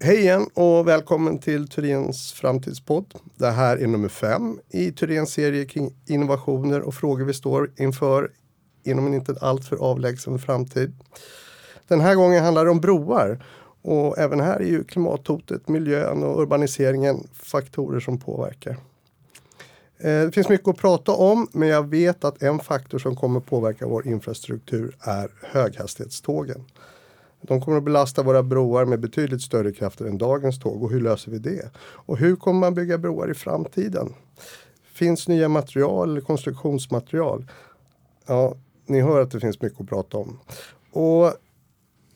Hej igen och välkommen till Turens framtidspodd. Det här är nummer fem i Turens serie kring innovationer och frågor vi står inför inom en inte alltför avlägsen framtid. Den här gången handlar det om broar och även här är ju klimathotet, miljön och urbaniseringen faktorer som påverkar. Eh, det finns mycket att prata om, men jag vet att en faktor som kommer påverka vår infrastruktur är höghastighetstågen. De kommer att belasta våra broar med betydligt större krafter än dagens tåg. Och hur löser vi det? Och hur kommer man bygga broar i framtiden? Finns nya material eller konstruktionsmaterial? Ja, ni hör att det finns mycket att prata om. Och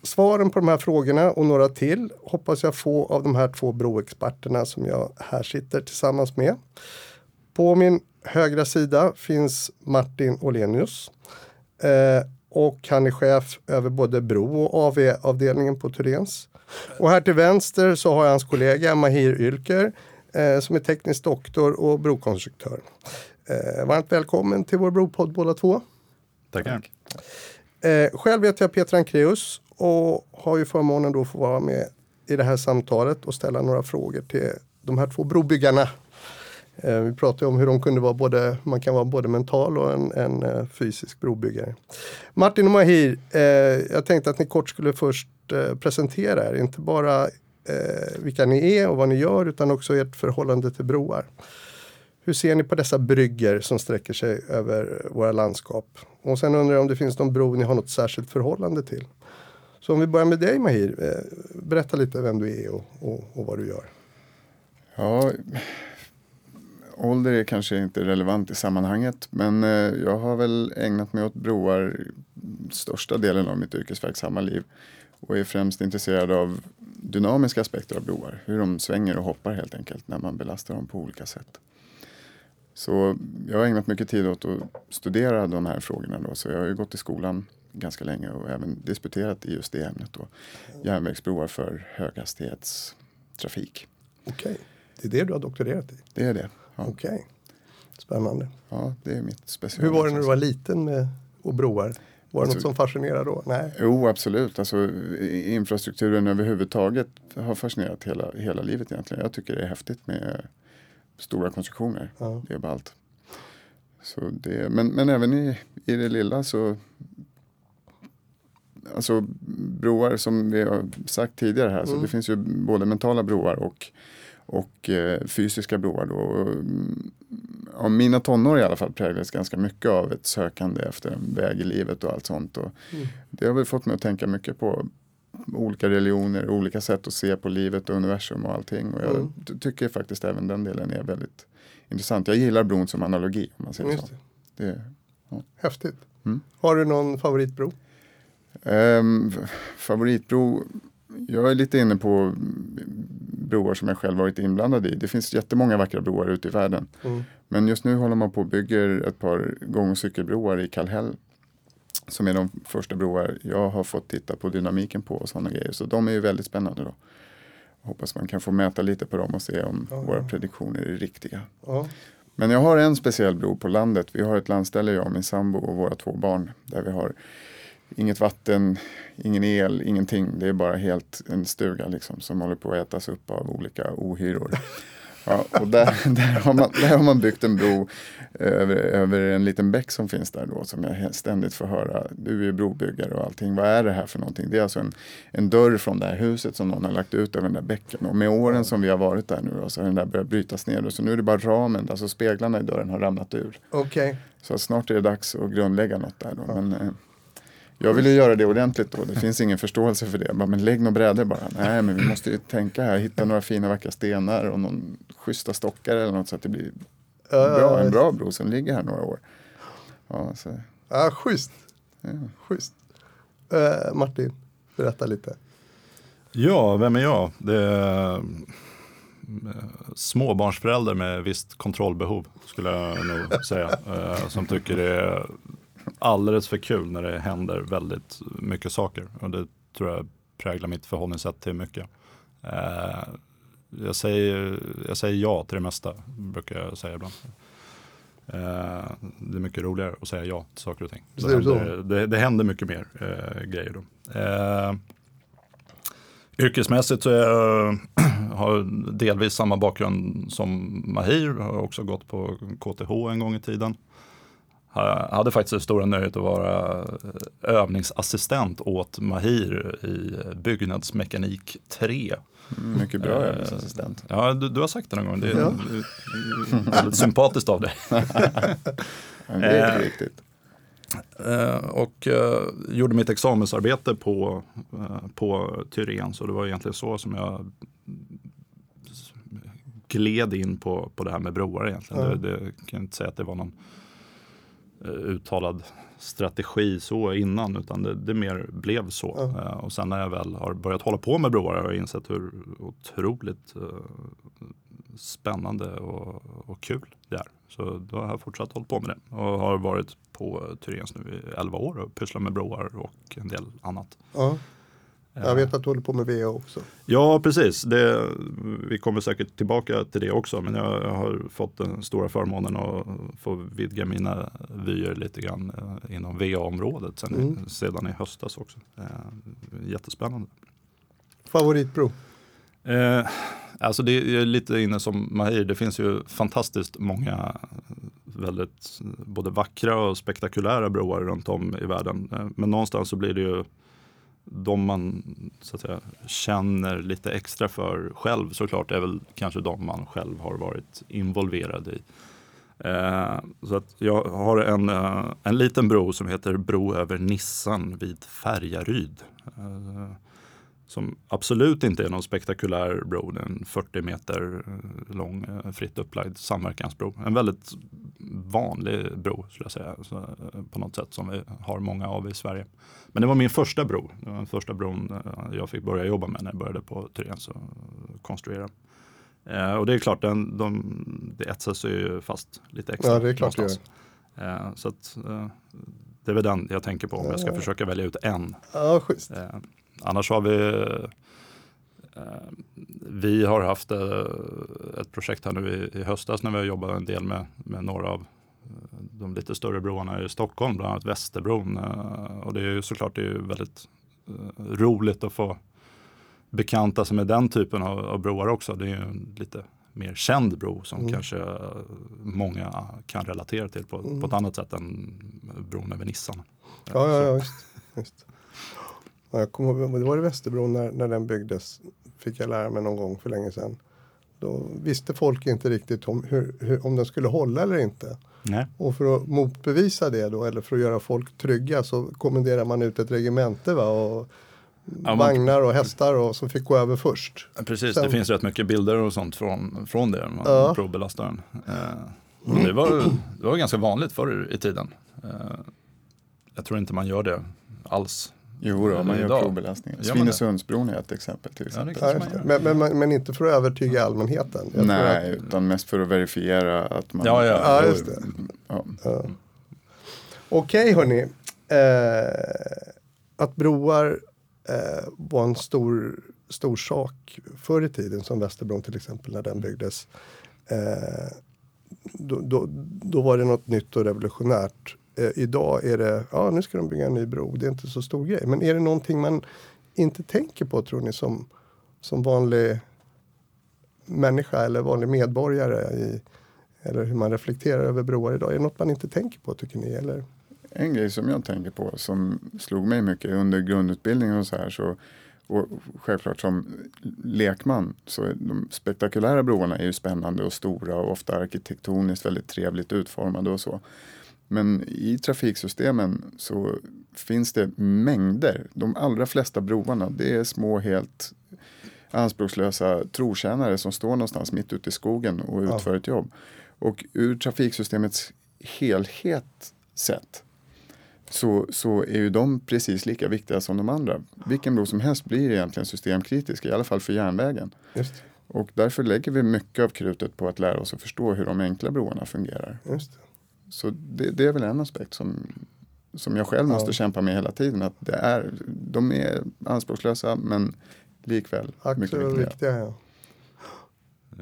svaren på de här frågorna och några till hoppas jag få av de här två broexperterna som jag här sitter tillsammans med. På min högra sida finns Martin Olenius. Eh, och han är chef över både bro och AV-avdelningen på Turens. Och här till vänster så har jag hans kollega Mahir Ylker eh, som är teknisk doktor och brokonstruktör. Eh, varmt välkommen till vår bropodd båda två. Tackar. Eh, själv heter jag Peter Ankreus och har ju förmånen då att få vara med i det här samtalet och ställa några frågor till de här två brobyggarna Eh, vi pratade om hur de kunde vara både, man kan vara både mental och en, en eh, fysisk brobyggare. Martin och Mahir, eh, jag tänkte att ni kort skulle först eh, presentera er, inte bara eh, vilka ni är och vad ni gör utan också ert förhållande till broar. Hur ser ni på dessa brygger som sträcker sig över våra landskap? Och sen undrar jag om det finns någon bro ni har något särskilt förhållande till. Så om vi börjar med dig Mahir, eh, berätta lite vem du är och, och, och vad du gör. Ja, ålder är kanske inte relevant i sammanhanget men eh, jag har väl ägnat mig åt broar största delen av mitt yrkesverksamma liv och är främst intresserad av dynamiska aspekter av broar. Hur de svänger och hoppar helt enkelt när man belastar dem på olika sätt. Så jag har ägnat mycket tid åt att studera de här frågorna. Då. Så jag har ju gått i skolan ganska länge och även disputerat i just det ämnet. Då. Järnvägsbroar för höghastighetstrafik. Okej, det är det du har doktorerat i? Det är det. Okej, okay. spännande. Ja, det är mitt special. Hur var det när du var liten med och broar? Var det alltså, något som fascinerade då? Nej. Jo, absolut. Alltså, infrastrukturen överhuvudtaget har fascinerat hela, hela livet egentligen. Jag tycker det är häftigt med stora konstruktioner. Ja. Det är ballt. Så det, men, men även i, i det lilla så Alltså broar som vi har sagt tidigare här, mm. så det finns ju både mentala broar och och eh, fysiska broar. Då. Ja, mina tonår i alla fall präglades ganska mycket av ett sökande efter en väg i livet och allt sånt. Och mm. Det har väl fått mig att tänka mycket på olika religioner, olika sätt att se på livet och universum och allting. Och jag mm. tycker faktiskt även den delen är väldigt intressant. Jag gillar bron som analogi om man säger Just så. Det. Det, ja. Häftigt. Mm. Har du någon favoritbro? Um, favoritbro? Jag är lite inne på broar som jag själv varit inblandad i. Det finns jättemånga vackra broar ute i världen. Mm. Men just nu håller man på och bygger ett par gång och cykelbroar i Kallhäll. Som är de första broar jag har fått titta på dynamiken på och sådana grejer. Så de är ju väldigt spännande då. Hoppas man kan få mäta lite på dem och se om ja. våra prediktioner är riktiga. Ja. Men jag har en speciell bro på landet. Vi har ett landställe, jag och min sambo och våra två barn. Där vi har inget vatten, ingen el, ingenting. Det är bara helt en stuga liksom, som håller på att ätas upp av olika ohyror. Ja, och där, där, har man, där har man byggt en bro över, över en liten bäck som finns där då som jag ständigt får höra. Du är brobyggare och allting. Vad är det här för någonting? Det är alltså en, en dörr från det här huset som någon har lagt ut över den där bäcken. Och med åren som vi har varit där nu då, så har den där börjat brytas ner. Och så nu är det bara ramen, alltså speglarna i dörren har ramlat ur. Okay. Så snart är det dags att grundlägga något där då. Men, eh, jag vill ju göra det ordentligt då. Det finns ingen förståelse för det. Bara, men lägg några brädor bara. Nej, men vi måste ju tänka här. Hitta några fina vackra stenar och någon schyssta stockar eller något så att det blir bra, en bra bro som ligger här några år. Ja, så. ja schysst. Ja. schysst. Uh, Martin, berätta lite. Ja, vem är jag? Det är uh, småbarnsförälder med visst kontrollbehov skulle jag nog säga. Uh, som tycker det är alldeles för kul när det händer väldigt mycket saker. Och det tror jag präglar mitt förhållningssätt till mycket. Eh, jag, säger, jag säger ja till det mesta, brukar jag säga ibland. Eh, det är mycket roligare att säga ja till saker och ting. Det, händer, det, det händer mycket mer eh, grejer då. Eh, Yrkesmässigt så jag, har delvis samma bakgrund som Mahir. Har också gått på KTH en gång i tiden. Jag hade faktiskt det stora nöjet att vara övningsassistent åt Mahir i byggnadsmekanik 3. Mm, mycket bra Eh, övningsassistent. Ja, du, du har sagt det någon gång. Det är Ja. väldigt sympatiskt av dig. Det är Eh, riktigt. Eh, och eh, gjorde mitt examensarbete på, eh, på Tyren. Så det var egentligen så som jag gled in på, på det här med broar egentligen. Ja. Det, det kan jag inte säga att det var någon eh, uttalad strategi så innan utan det, det mer blev så. Ja. Eh, och sen när jag väl har börjat hålla på med broar har jag insett hur otroligt eh, spännande och, och kul det är. Så då har jag fortsatt hålla på med det och har varit på Tyrens nu i 11 år och pysslar med broar och en del annat. Ja. Jag vet att du håller på med VA också. Ja, precis. Det, vi kommer säkert tillbaka till det också, men jag, har fått den stora förmånen att få vidga mina vyer lite grann eh, inom VA-området i- Mm. sedan i höstas också. Eh, jättespännande. Favoritbro? Eh, alltså det är lite inne som Mahir, det finns ju fantastiskt många väldigt både vackra och spektakulära broar runt om i världen. Eh, men någonstans så blir det ju de man så att säga, känner lite extra för själv såklart är väl kanske de man själv har varit involverad i. Eh, så att jag har en, eh, en liten bro som heter Bro över Nissan vid Färjaryd. Eh, som absolut inte är någon spektakulär bro. Det är en 40 meter eh, lång eh, fritt upplagd samverkansbro. En väldigt vanlig bro skulle jag säga. Så, eh, på något sätt som vi har många av i Sverige. Men det var min första bro. Det var den första bron jag fick börja jobba med när jag började på Tyrens och konstruera. Eh, och det är klart, den, de, det etsar sig ju fast lite extra. Ja, det är klart det. Eh, så att, eh, det är väl den jag tänker på om jag ska försöka välja ut en. Ja, schysst. Annars har vi eh, vi har haft eh, ett projekt här nu i, höstas när vi har jobbat en del med, med några av eh, de lite större broarna i Stockholm, bland annat Västerbron. Och det är ju såklart det är väldigt roligt att få bekanta sig med den typen av, av broar också. Det är ju en lite mer känd bro som Mm. kanske många kan relatera till på, Mm. på ett annat sätt än bron över Nissan. Ja, ja, ja just, just. Ja, jag kommer ihåg, det var i Västerbron när, när den byggdes. Fick jag lära mig någon gång för länge sedan. Då visste folk inte riktigt om, hur, hur, om den skulle hålla eller inte. Nej. Och för att motbevisa det då, eller för att göra folk trygga så kommenderar man ut ett regemente va? och man- vagnar och hästar och som fick gå över först. Precis, Sen- det finns rätt mycket bilder och sånt från, från det, man Ja. provbelastar den. Eh, och det, var, det var ganska vanligt förr i tiden. Eh, jag tror inte man gör det alls. Jo, då, man gör Idag. provbelastningar. Svinesundsbron är ett exempel till Ja, exempel. Ja, just det. Men, men, men, men inte för att övertyga allmänheten. Jag tror Nej, att- utan mest för att verifiera att man... Ja, ja. Ja, just det. Ja. Ja. Okej hörni. Eh, att broar eh, var en stor, stor sak förr i tiden som Västerbron till exempel när den byggdes. Eh, då, då, då var det något nytt och revolutionärt. Eh, idag är det, ja nu ska de bygga en ny bro, det är inte så stor grej. Men är det någonting man inte tänker på tror ni som, som vanlig människa eller vanlig medborgare i, eller hur man reflekterar över broar idag. Är det något man inte tänker på tycker ni? Eller? En grej som jag tänker på som slog mig mycket under grundutbildningen och så här så och självklart som lekman så är de spektakulära broarna är ju spännande och stora och ofta arkitektoniskt väldigt trevligt utformade och så. Men i trafiksystemen så finns det mängder. De allra flesta broarna det är små helt anspråkslösa trotjänare som står någonstans mitt ute i skogen och Ja. utför ett jobb. Och ur trafiksystemets helhet sett så, så är ju de precis lika viktiga som de andra. Vilken bro som helst blir egentligen systemkritisk, i alla fall för järnvägen. Just, Och därför lägger vi mycket av krutet på att lära oss att förstå hur de enkla broarna fungerar. just. Så det, det är väl en aspekt som, som jag själv måste Ja. kämpa med hela tiden. Att det är, de är anspråkslösa men likväl mycket Aktier och viktiga. viktiga. Ja.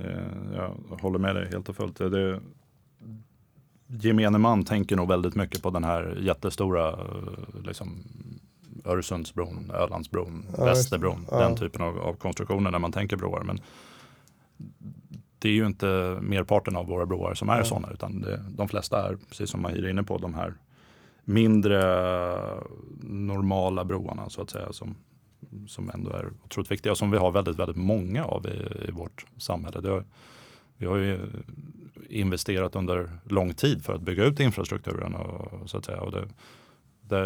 Eh, jag håller med dig helt och fullt. Det, gemene man tänker nog väldigt mycket på den här jättestora eh, liksom, Öresundsbron, Ölandsbron, Ja, Västerbron. ja. Den typen av, av konstruktioner när man tänker broar. Men det är ju inte merparten av våra broar som är Nej. sådana utan det, de flesta är, precis som man är inne på, de här mindre normala broarna så att säga som, som ändå är otroligt viktiga och som vi har väldigt, väldigt många av i, i vårt samhälle. Har, vi har ju investerat under lång tid för att bygga ut infrastrukturen och, så att säga. Och det, det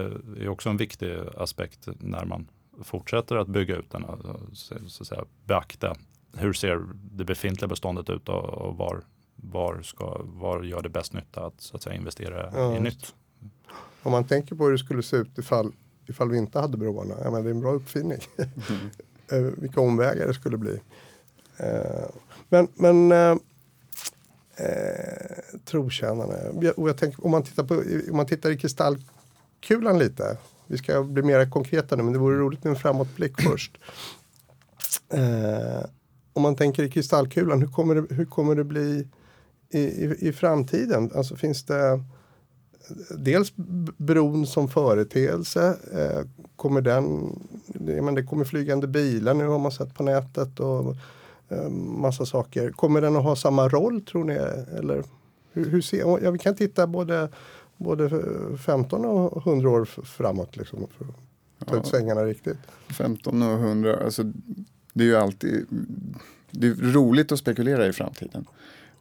är också en viktig aspekt när man fortsätter att bygga ut den. så att säga, beakta hur ser det befintliga beståndet ut och, och var, var, ska, var gör det bäst nytta att, så att säga, investera Ja, i nytt. Om man tänker på hur det skulle se ut ifall, ifall vi inte hade broarna. Ja, men det är en bra uppfinning. Eh, Vilka omvägar det skulle bli. Eh, Men, men eh, eh, trotjänarna. Och jag tänker, om, man tittar på, om man tittar i kristallkulan lite. Vi ska bli mer konkreta nu men det vore roligt med en framåtblick först. Eh, om man tänker i kristallkulan, hur kommer det, hur kommer det bli i, i, i framtiden? Alltså finns det dels bron som företeelse. Eh, kommer den, det, men det kommer flygande bilar nu har man sett på nätet och eh, massa saker. Kommer den att ha samma roll tror ni? Eller hur, hur ser, ja, vi kan titta både, både 15 och 100 år framåt liksom, för att ta ut svängarna riktigt. 15 och 100, alltså det är ju alltid det är roligt att spekulera i framtiden.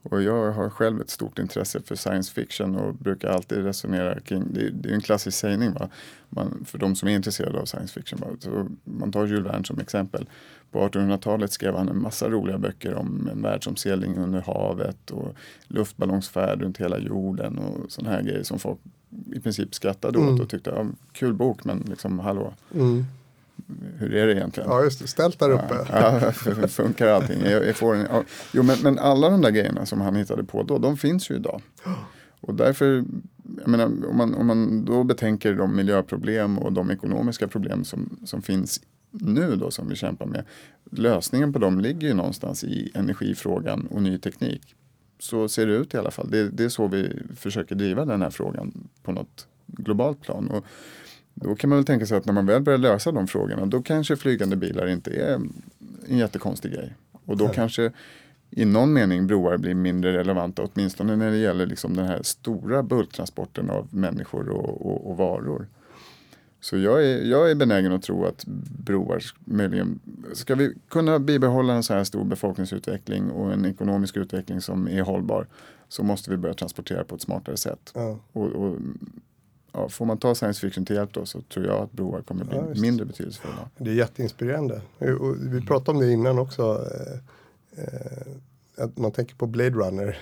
Och jag har själv ett stort intresse för science fiction och brukar alltid resonera kring, det är, det är en klassisk sägning va? Man, för de som är intresserade av science fiction. Va? Så man tar Jules Verne som exempel. På 1800-talet skrev han en massa roliga böcker om en världsomsegling under havet och luftballongsfärd runt hela jorden och sådana här grejer som folk i princip skrattade åt Mm. och tyckte, ja, kul bok men liksom hallå, Mm. Hur är det egentligen? Ja just det, ställt där uppe. Ja, ja, funkar allting. Jag, jag får en, ja. Jo, men, men alla de där grejerna som han hittade på då, de finns ju idag. Och därför, jag menar, om, man, om man då betänker de miljöproblem och de ekonomiska problem som, som finns nu då som vi kämpar med. Lösningen på dem ligger ju någonstans i energifrågan och ny teknik. Så ser det ut i alla fall. Det, det är så vi försöker driva den här frågan på något globalt plan. Och då kan man väl tänka sig att när man väl börjar lösa de frågorna då kanske flygande bilar inte är en jättekonstig grej. Och då kanske i någon mening broar blir mindre relevanta åtminstone när det gäller liksom den här stora bulktransporten av människor och, och, och varor. Så jag är, jag är benägen att tro att broar möjligen, ska vi kunna bibehålla en så här stor befolkningsutveckling och en ekonomisk utveckling som är hållbar så måste vi börja transportera på ett smartare sätt. Ja. Och, och, ja, får man ta science fiction till hjälp då så tror jag att broar kommer bli Ja, mindre betydelsefulla. Det är jätteinspirerande. Och vi pratade om det innan också. eh, eh, Att man tänker på Blade Runner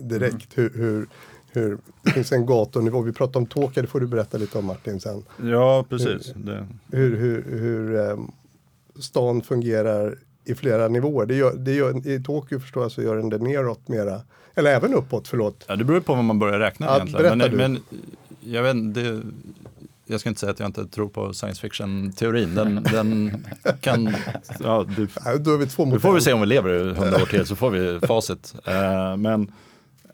direkt. Hur, hur, hur det finns en gatunivå. Vi pratade om Tokyo, det får du berätta lite om Martin sen. Ja, precis. Det, Hur, hur, hur eh, stan fungerar i flera nivåer. Det gör, det gör, I Tokyo förstår jag så gör den det neråt mera. Eller även uppåt, förlåt. Ja, det beror på vad man börjar räkna Ja, egentligen. berätta Men, du. men jag, vet, det, jag ska inte säga att jag inte tror på science fiction-teorin. Den, den kan... Ja, du, Då är vi två nu mot får vi se om vi lever i hundra år till så får vi facit. Eh, men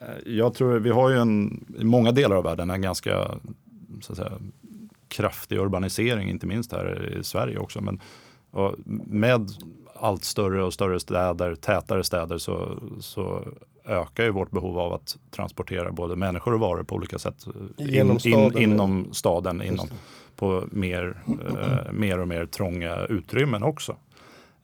eh, jag tror vi har ju en, i många delar av världen en ganska så att säga, kraftig urbanisering, inte minst här i Sverige också. Men och med allt större och större städer, tätare städer så, så ökar ju vårt behov av att transportera både människor och varor på olika sätt. eh, Genom staden. inom staden, inom, på mer, eh, mer och mer trånga utrymmen också.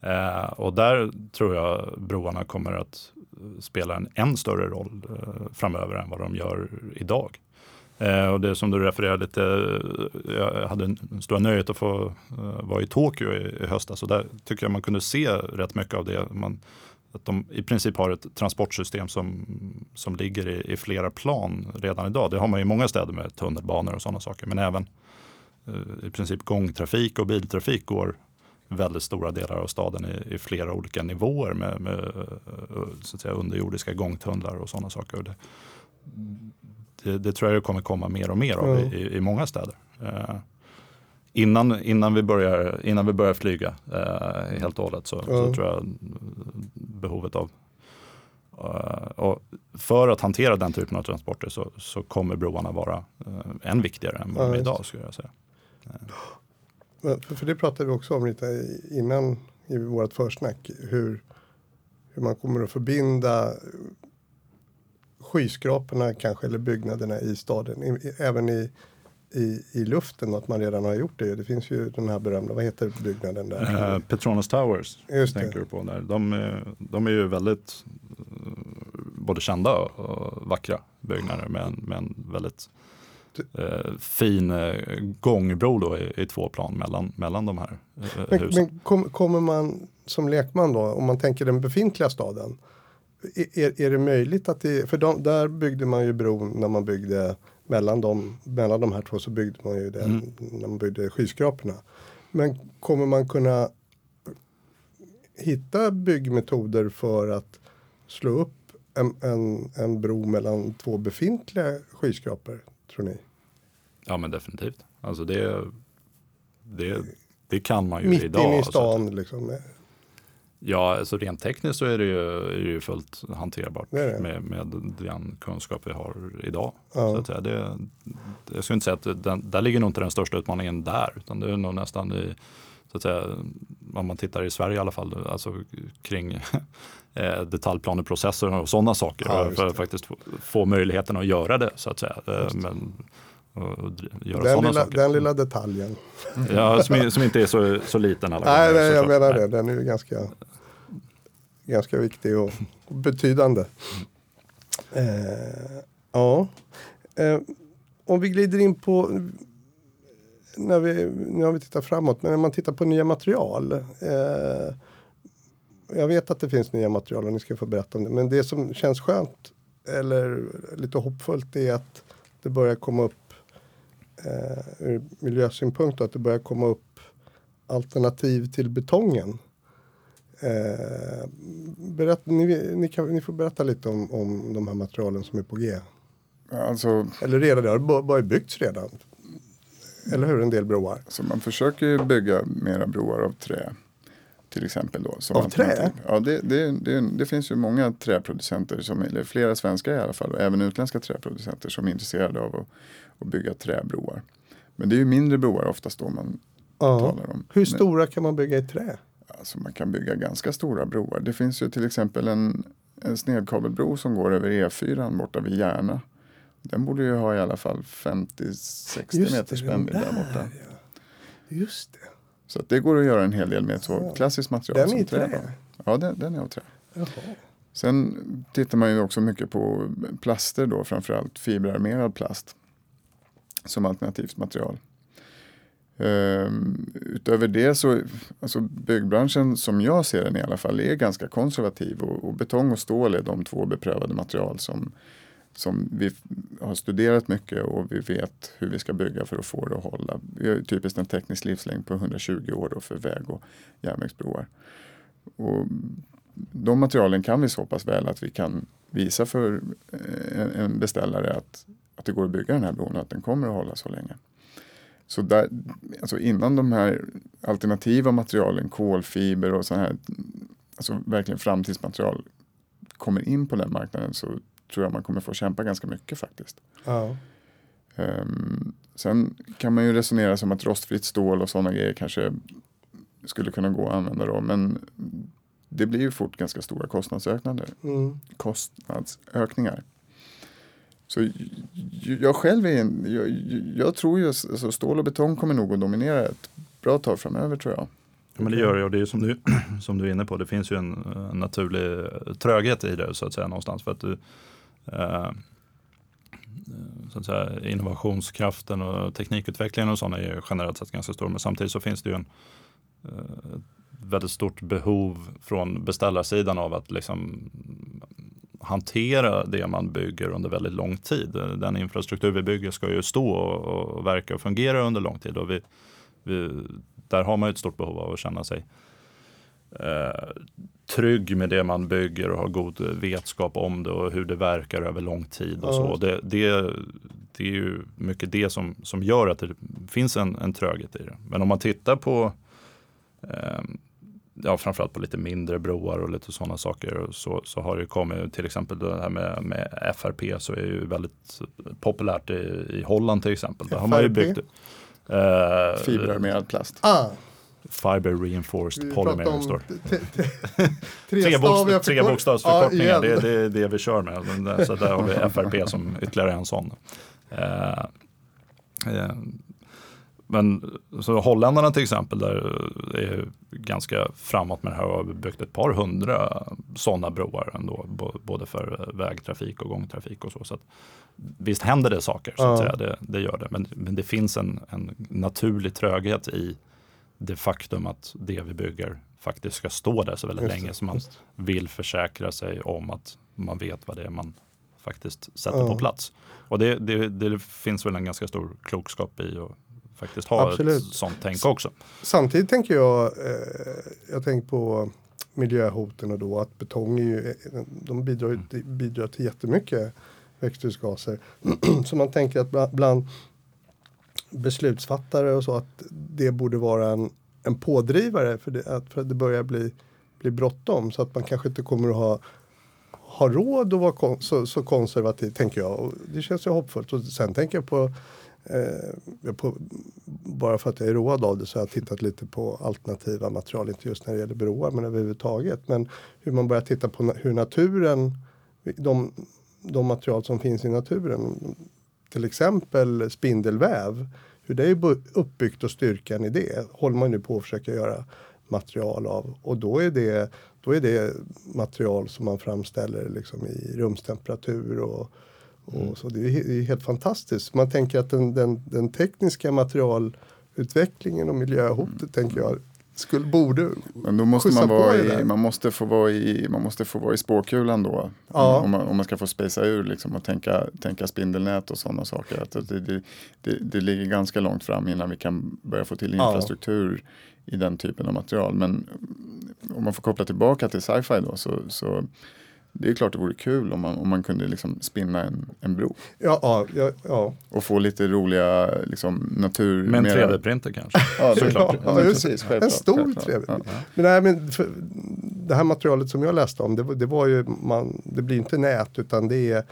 Eh, och där tror jag broarna kommer att spela en än större roll eh, framöver än vad de gör idag. Eh, och det som du refererade till, eh, jag hade en stora nöjet att få vara i Tokyo i, i höstas och där tycker jag man kunde se rätt mycket av det. Man, att de i princip har ett transportsystem som, som ligger i, i flera plan redan idag. Det har man i många städer med tunnelbanor och sådana saker. Men även eh, i princip gångtrafik och biltrafik går väldigt stora delar av staden i, i flera olika nivåer med, med eh, så att säga, underjordiska gångtunnlar och sådana saker. Det, det, det tror jag kommer komma mer och mer av Ja. i, i många städer. Eh, innan, innan, vi börjar, innan vi börjar flyga eh, helt och hållet så, Ja. så tror jag behovet av eh, och för att hantera den typen av transporter så, så kommer broarna vara eh, än viktigare än vad Ja, de är idag skulle jag säga. För, för det pratade vi också om lite innan i vårt försnack. Hur, hur man kommer att förbinda skyskraporna kanske eller byggnaderna i staden. I, även i, i, i luften att man redan har gjort det. Det finns ju den här berömda, vad heter byggnaden där? Uh, Petronas Towers Just tänker det. du på där. De, är- de är ju väldigt eh, både kända och vackra byggnader med en, med en väldigt eh, fin eh, gångbro då i, i två plan mellan, mellan de här eh, Men, husen. men kom, kommer man som lekman då, om man tänker den befintliga staden. Är, är det möjligt att det, för de, där byggde man ju bron när man byggde mellan de, mellan de här två så byggde man ju det Mm. när man byggde skyskraporna. Men kommer man kunna hitta byggmetoder för att slå upp en, en, en bro mellan två befintliga skyskrapor, tror ni? Ja men definitivt. Alltså det, det, det kan man ju Mitt idag. inne i stan liksom. Ja, alltså rent tekniskt så är det ju, är det ju fullt hanterbart Det det. Med, med den kunskap vi har idag. Ja. Så att säga, det, jag skulle inte säga att den, där ligger nog inte den största utmaningen där, utan det är nog nästan i, så att säga, om man tittar i Sverige i alla fall, alltså kring eh, detaljplaneprocesser och sådana saker. Ja, för att faktiskt få, få möjligheten att göra det så att säga. Eh, Men, och, och göra Den lilla, saker. den lilla detaljen. Ja, som, som inte är så, så liten alla Nej, gånger, nej jag menar Nej. det. Den är ju ganska, ganska viktig och, och betydande. Eh, ja. Eh, om vi glider in på när vi, nu har vi tittat framåt, men när man tittar på nya material. Eh, jag vet att det finns nya material och ni ska få berätta om det. Men det som känns skönt eller lite hoppfullt är att det börjar komma upp eh, ur miljösynpunkt att det börjar komma upp alternativ till betongen. Eh, berätt, ni, ni, kan, ni får berätta lite om, om de här materialen som är på G. Alltså, Eller redan, det har bara- byggts redan. Eller hur, en del broar. så man försöker bygga mera broar av trä. Till exempel då. Som Av trä? Ja, det, det, det, det finns ju många träproducenter, som, eller flera svenska i alla fall, och även utländska träproducenter som är intresserade av att, att bygga träbroar. Men det är ju mindre broar oftast då man Ja. talar om. Hur stora kan man bygga i trä? Alltså man kan bygga ganska stora broar. Det finns ju till exempel en, en snedkabelbro som går över E4 borta vid Järna. Den borde ju ha i alla fall 50-60 Just meter det, spännvidd den där borta. där, ja. Just det. Så det går att göra en hel del med ett så klassiskt material Den är som trä. trä? Ja, den, den är av trä. Jaha. Sen tittar man ju också mycket på plaster då, framförallt fiberarmerad plast som alternativt material. Um, utöver det så, alltså byggbranschen som jag ser den i alla fall är ganska konservativ och, och betong och stål är de två beprövade material som, som vi har studerat mycket och vi vet hur vi ska bygga för att få det att hålla. Vi har typiskt en teknisk livslängd på 120 år då för väg och järnvägsbroar. Och de materialen kan vi så pass väl att vi kan visa för eh, en, en beställare att, att det går att bygga den här bron och att den kommer att hålla så länge. Så där, alltså innan de här alternativa materialen, kolfiber och så här, alltså verkligen framtidsmaterial kommer in på den marknaden så tror jag man kommer få kämpa ganska mycket faktiskt. Ja. Ehm, sen kan man ju resonera som att rostfritt stål och sådana grejer kanske skulle kunna gå att använda då, men det blir ju fort ganska stora kostnadsökningar. Mm. kostnadsökningar. Så jag själv är en, jag, jag tror ju alltså stål och betong kommer nog att dominera ett bra tag framöver tror jag. Ja, men det gör det och det är som du, som du är inne på, det finns ju en, en naturlig tröghet i det så att säga någonstans. För att du, eh, så att säga, innovationskraften och teknikutvecklingen och sådana är generellt sett ganska stor. Men samtidigt så finns det ju en eh, väldigt stort behov från beställarsidan av att liksom hantera det man bygger under väldigt lång tid. Den infrastruktur vi bygger ska ju stå och, och verka och fungera under lång tid. Och vi, vi, där har man ju ett stort behov av att känna sig eh, trygg med det man bygger och ha god vetskap om det och hur det verkar över lång tid. och så. Det, det, det är ju mycket det som, som gör att det finns en, en tröghet i det. Men om man tittar på eh, ja, framförallt på lite mindre broar och lite sådana saker så, så har det kommit till exempel det här med, med FRP så är ju väldigt populärt i, i Holland till exempel. Där har man ju FRP? byggt Eh, Fiberarmerad plast. Ah, Fiber reinforced polymer står trestaviga tre förkort- bokstavsförkortningar, Ja, det, är det vi kör med. Där- Så där har vi FRP som ytterligare en sån. Eh, eh, men så holländarna till exempel, där är ganska framåt med det här och har byggt ett par hundra sådana broar ändå, både för vägtrafik och gångtrafik och så. så att, visst händer det saker, så att Ja. säga, det, det gör det. Men, men det finns en, en naturlig tröghet i det faktum att det vi bygger faktiskt ska stå där så väldigt Just länge. Så man just vill försäkra sig om att man vet vad det är man faktiskt sätter Ja. på plats. Och det, det, det finns väl en ganska stor klokskap i att faktiskt ha Absolut. ett sånt tänk också. Samtidigt tänker jag, eh, jag tänker på miljöhoten och då att betong är ju, de bidrar, de bidrar till jättemycket växthusgaser. så man tänker att bland, bland beslutsfattare och så att det borde vara en, en pådrivare för, det, att, för att det börjar bli, bli bråttom så att man kanske inte kommer att ha ha råd att vara kon- så, så konservativ, tänker jag. Och det känns ju hoppfullt. Och sen tänker jag på, eh, på, bara för att jag är road av det så har jag tittat lite på alternativa material, inte just när det gäller broar men överhuvudtaget. Men hur man börjar titta på na- hur naturen, de, de material som finns i naturen, till exempel spindelväv, hur det är uppbyggt och styrkan i det håller man nu på att försöka göra material av. Och då är det, då är det material som man framställer liksom i rumstemperatur och, och så. Det är, helt fantastiskt. Man tänker att den, den, den tekniska materialutvecklingen och miljöhotet tänker jag skulle, borde Men då måste man, vara i, man, måste få vara i, man måste få vara i spåkulan då. Ja. Om, man, om man ska få spacea ur liksom, och tänka, tänka spindelnät och sådana saker. Att det, det, det, det ligger ganska långt fram innan vi kan börja få till Ja. infrastruktur i den typen av material. Men mm, om man får koppla tillbaka till sci-fi då så, så det är klart det vore kul om man, om man kunde liksom spinna en, en bro Ja, ja, ja, ja. och få lite roliga liksom, natur... Med en mera- 3D-printer kanske. Ja, såklart. Ja, det. precis, självklart, En stor självklart. trevlig. Ja. Men, nej, men för, det här materialet som jag läste om, det, var- det var ju, man, det blir inte nät utan det är,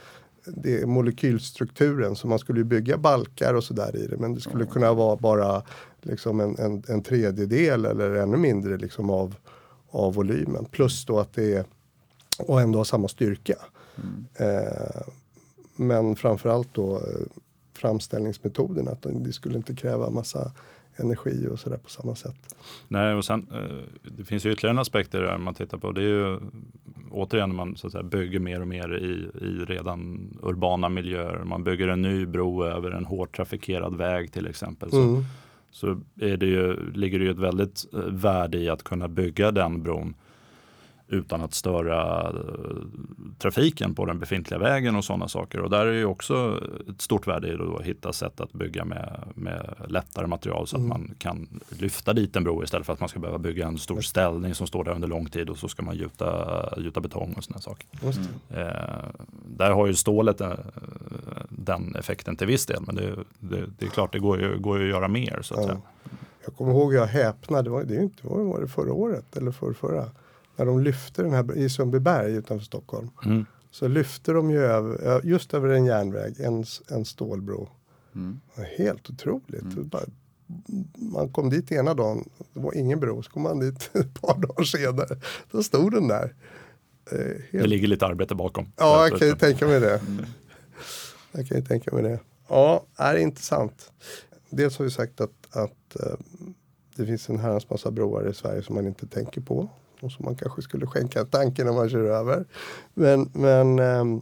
det är molekylstrukturen. Så man skulle ju bygga balkar och sådär i det. Men det skulle kunna vara bara liksom en, en, en tredjedel eller ännu mindre liksom av, av volymen. Plus då att det är, och ändå ha samma styrka. Eh, men framförallt då eh, framställningsmetoden, att det skulle inte kräva massa energi och sådär på samma sätt. Nej, och sen, eh, det finns ju ytterligare en aspekt där man tittar på. Det är ju återigen när man så att säga, bygger mer och mer i, i redan urbana miljöer. Man bygger en ny bro över en hårt trafikerad väg till exempel. Så, Mm. så är det ju, ligger det ju ett väldigt värde i att kunna bygga den bron utan att störa eh, trafiken på den befintliga vägen och sådana saker. Och där är ju också ett stort värde i att hitta sätt att bygga med, med lättare material så att Mm. man kan lyfta dit en bro istället för att man ska behöva bygga en stor ställning som står där under lång tid och så ska man gjuta, gjuta betong och sådana saker. Det. Eh, där har ju stålet eh, den effekten till viss del men det, det, det är klart det går ju, går ju att göra mer så att Ja. säga. Jag kommer ihåg jag häpnade, det var, det är inte, var det förra året eller för förra? När de lyfte den här i Sundbyberg utanför Stockholm. Mm. Så lyfte de ju över, just över en järnväg, en, en stålbro. Mm. Det Helt otroligt. Det bara, man kom dit ena dagen, det var ingen bro, så kom man dit ett par dagar senare. Då stod den där. Eh, Det helt, ligger lite arbete bakom. ja, jag kan ju tänka mig det. Jag kan ju tänka mig det. Ja, det är intressant. Dels har vi sagt att, att eh, det finns en herrans massa broar i Sverige som man inte tänker på. Och som man kanske skulle skänka en tanke när man kör över. Men, men ehm,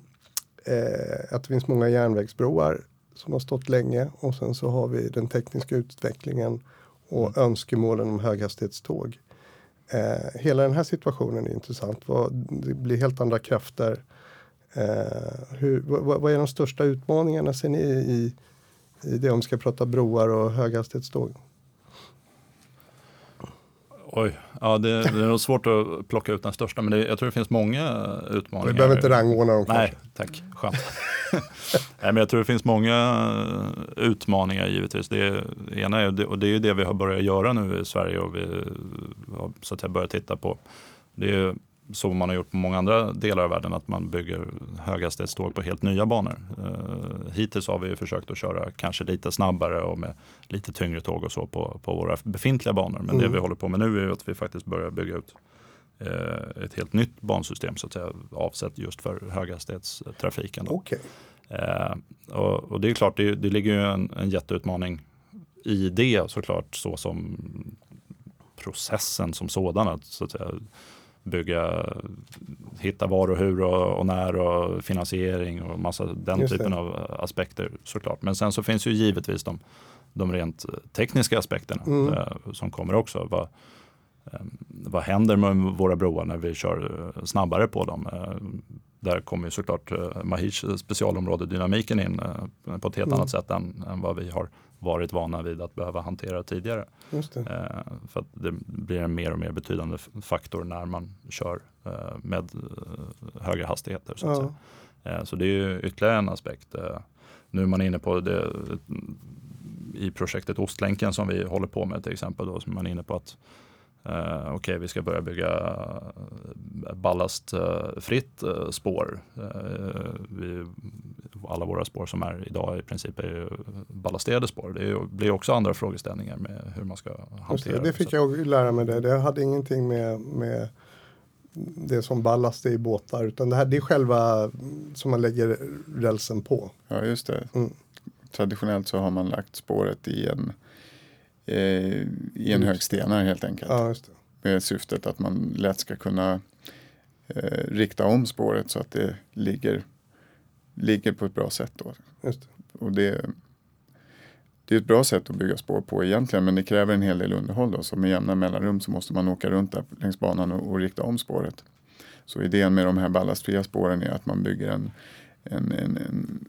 eh, att det finns många järnvägsbroar som har stått länge. Och sen så har vi den tekniska utvecklingen och önskemålen om höghastighetståg. Eh, hela den här situationen är intressant. Vad, det blir helt andra krafter. Eh, hur, vad, vad är de största utmaningarna ser ni i, i det om vi ska prata broar och höghastighetståg? Oj, ja, det, det är nog svårt att plocka ut den största, men det, jag tror det finns många utmaningar. Vi behöver inte rangordna dem Nej, kanske. tack. Skönt. Nej, men jag tror det finns många utmaningar givetvis. Det ena är, och det är ju det vi har börjat göra nu i Sverige och vi har så att säga börjat titta på. Det är som man har gjort på många andra delar av världen, att man bygger höghastighetståg på helt nya banor. Eh, hittills har vi försökt att köra kanske lite snabbare och med lite tyngre tåg och så på, på våra befintliga banor. Men mm. det vi håller på med nu är att vi faktiskt börjar bygga ut eh, ett helt nytt bansystem så att säga, avsett just för höghastighetstrafiken. Okay. Eh, och, och, det är klart, det, det ligger ju en, en jätteutmaning i det såklart, så som processen som sådan. Att, så att säga, bygga, hitta var och hur och, och när och finansiering och massa den Just typen det. av aspekter såklart. Men sen så finns ju givetvis de, de rent tekniska aspekterna mm. eh, som kommer också. Vad, eh, vad händer med våra broar när vi kör snabbare på dem? Eh, där kommer ju såklart eh, Mahirs specialområde dynamiken in eh, på ett helt mm. annat sätt än, än vad vi har varit vana vid att behöva hantera tidigare. Det. Eh, för att det blir en mer och mer betydande faktor när man kör eh, med eh, högre hastigheter. Så, ja. Eh, så det är ju ytterligare en aspekt. Eh, nu är man inne på det i projektet Ostlänken som vi håller på med till exempel. Då, så man är inne på att Uh, Okej, okay, vi ska börja bygga eh, ballastfritt uh, spår. Uh, vi, alla våra spår som är idag i princip är ballasterade spår. Det blir också andra frågeställningar med hur man ska hantera det. Det fick jag lära mig det. Det hade ingenting med, med det som ballast i båtar utan det här det är själva som man lägger rälsen på. Ja, just det. Mm. Traditionellt så har man lagt spåret i en eh, i en hög stenar helt enkelt. Ja, Med syftet att man lätt ska kunna eh, rikta om spåret så att det ligger, ligger på ett bra sätt. Då. Det. Och det, det är ett bra sätt att bygga spår på egentligen men det kräver en hel del underhåll. Då. Så med jämna mellanrum så måste man åka runt där längs banan och, och rikta om spåret. Så idén med de här ballastfria spåren är att man bygger en, en, en, en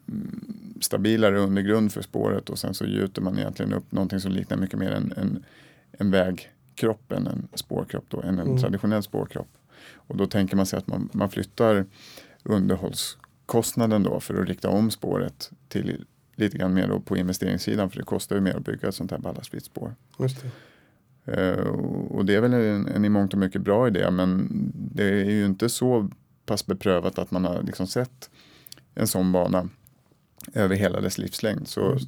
stabilare undergrund för spåret och sen så gjuter man egentligen upp någonting som liknar mycket mer en, en, en vägkropp än en spårkropp, då, än en mm. traditionell spårkropp. Och då tänker man sig att man, man flyttar underhållskostnaden då för att rikta om spåret till lite grann mer på investeringssidan för det kostar ju mer att bygga ett sånt här ballastfritt spår. Just det. Uh, och det är väl en, en i mångt och mycket bra idé men det är ju inte så pass beprövat att man har liksom sett en sån bana över hela dess livslängd. Så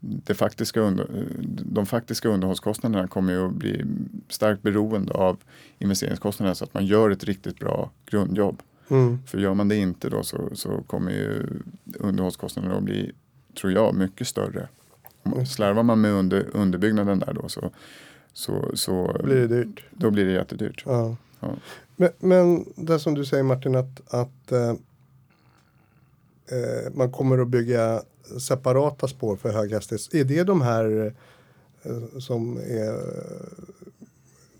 det faktiska under, de faktiska underhållskostnaderna kommer ju att bli starkt beroende av investeringskostnaderna så att man gör ett riktigt bra grundjobb. Mm. För gör man det inte då så, så kommer ju underhållskostnaderna att bli, tror jag, mycket större. Slarvar man med under, underbyggnaden där då så, så, så blir det dyrt. Då blir det jättedyrt. Ja. Ja. Men, men det som du säger Martin att, att eh, man kommer att bygga separata spår för höghastighets. Är det de här eh, som är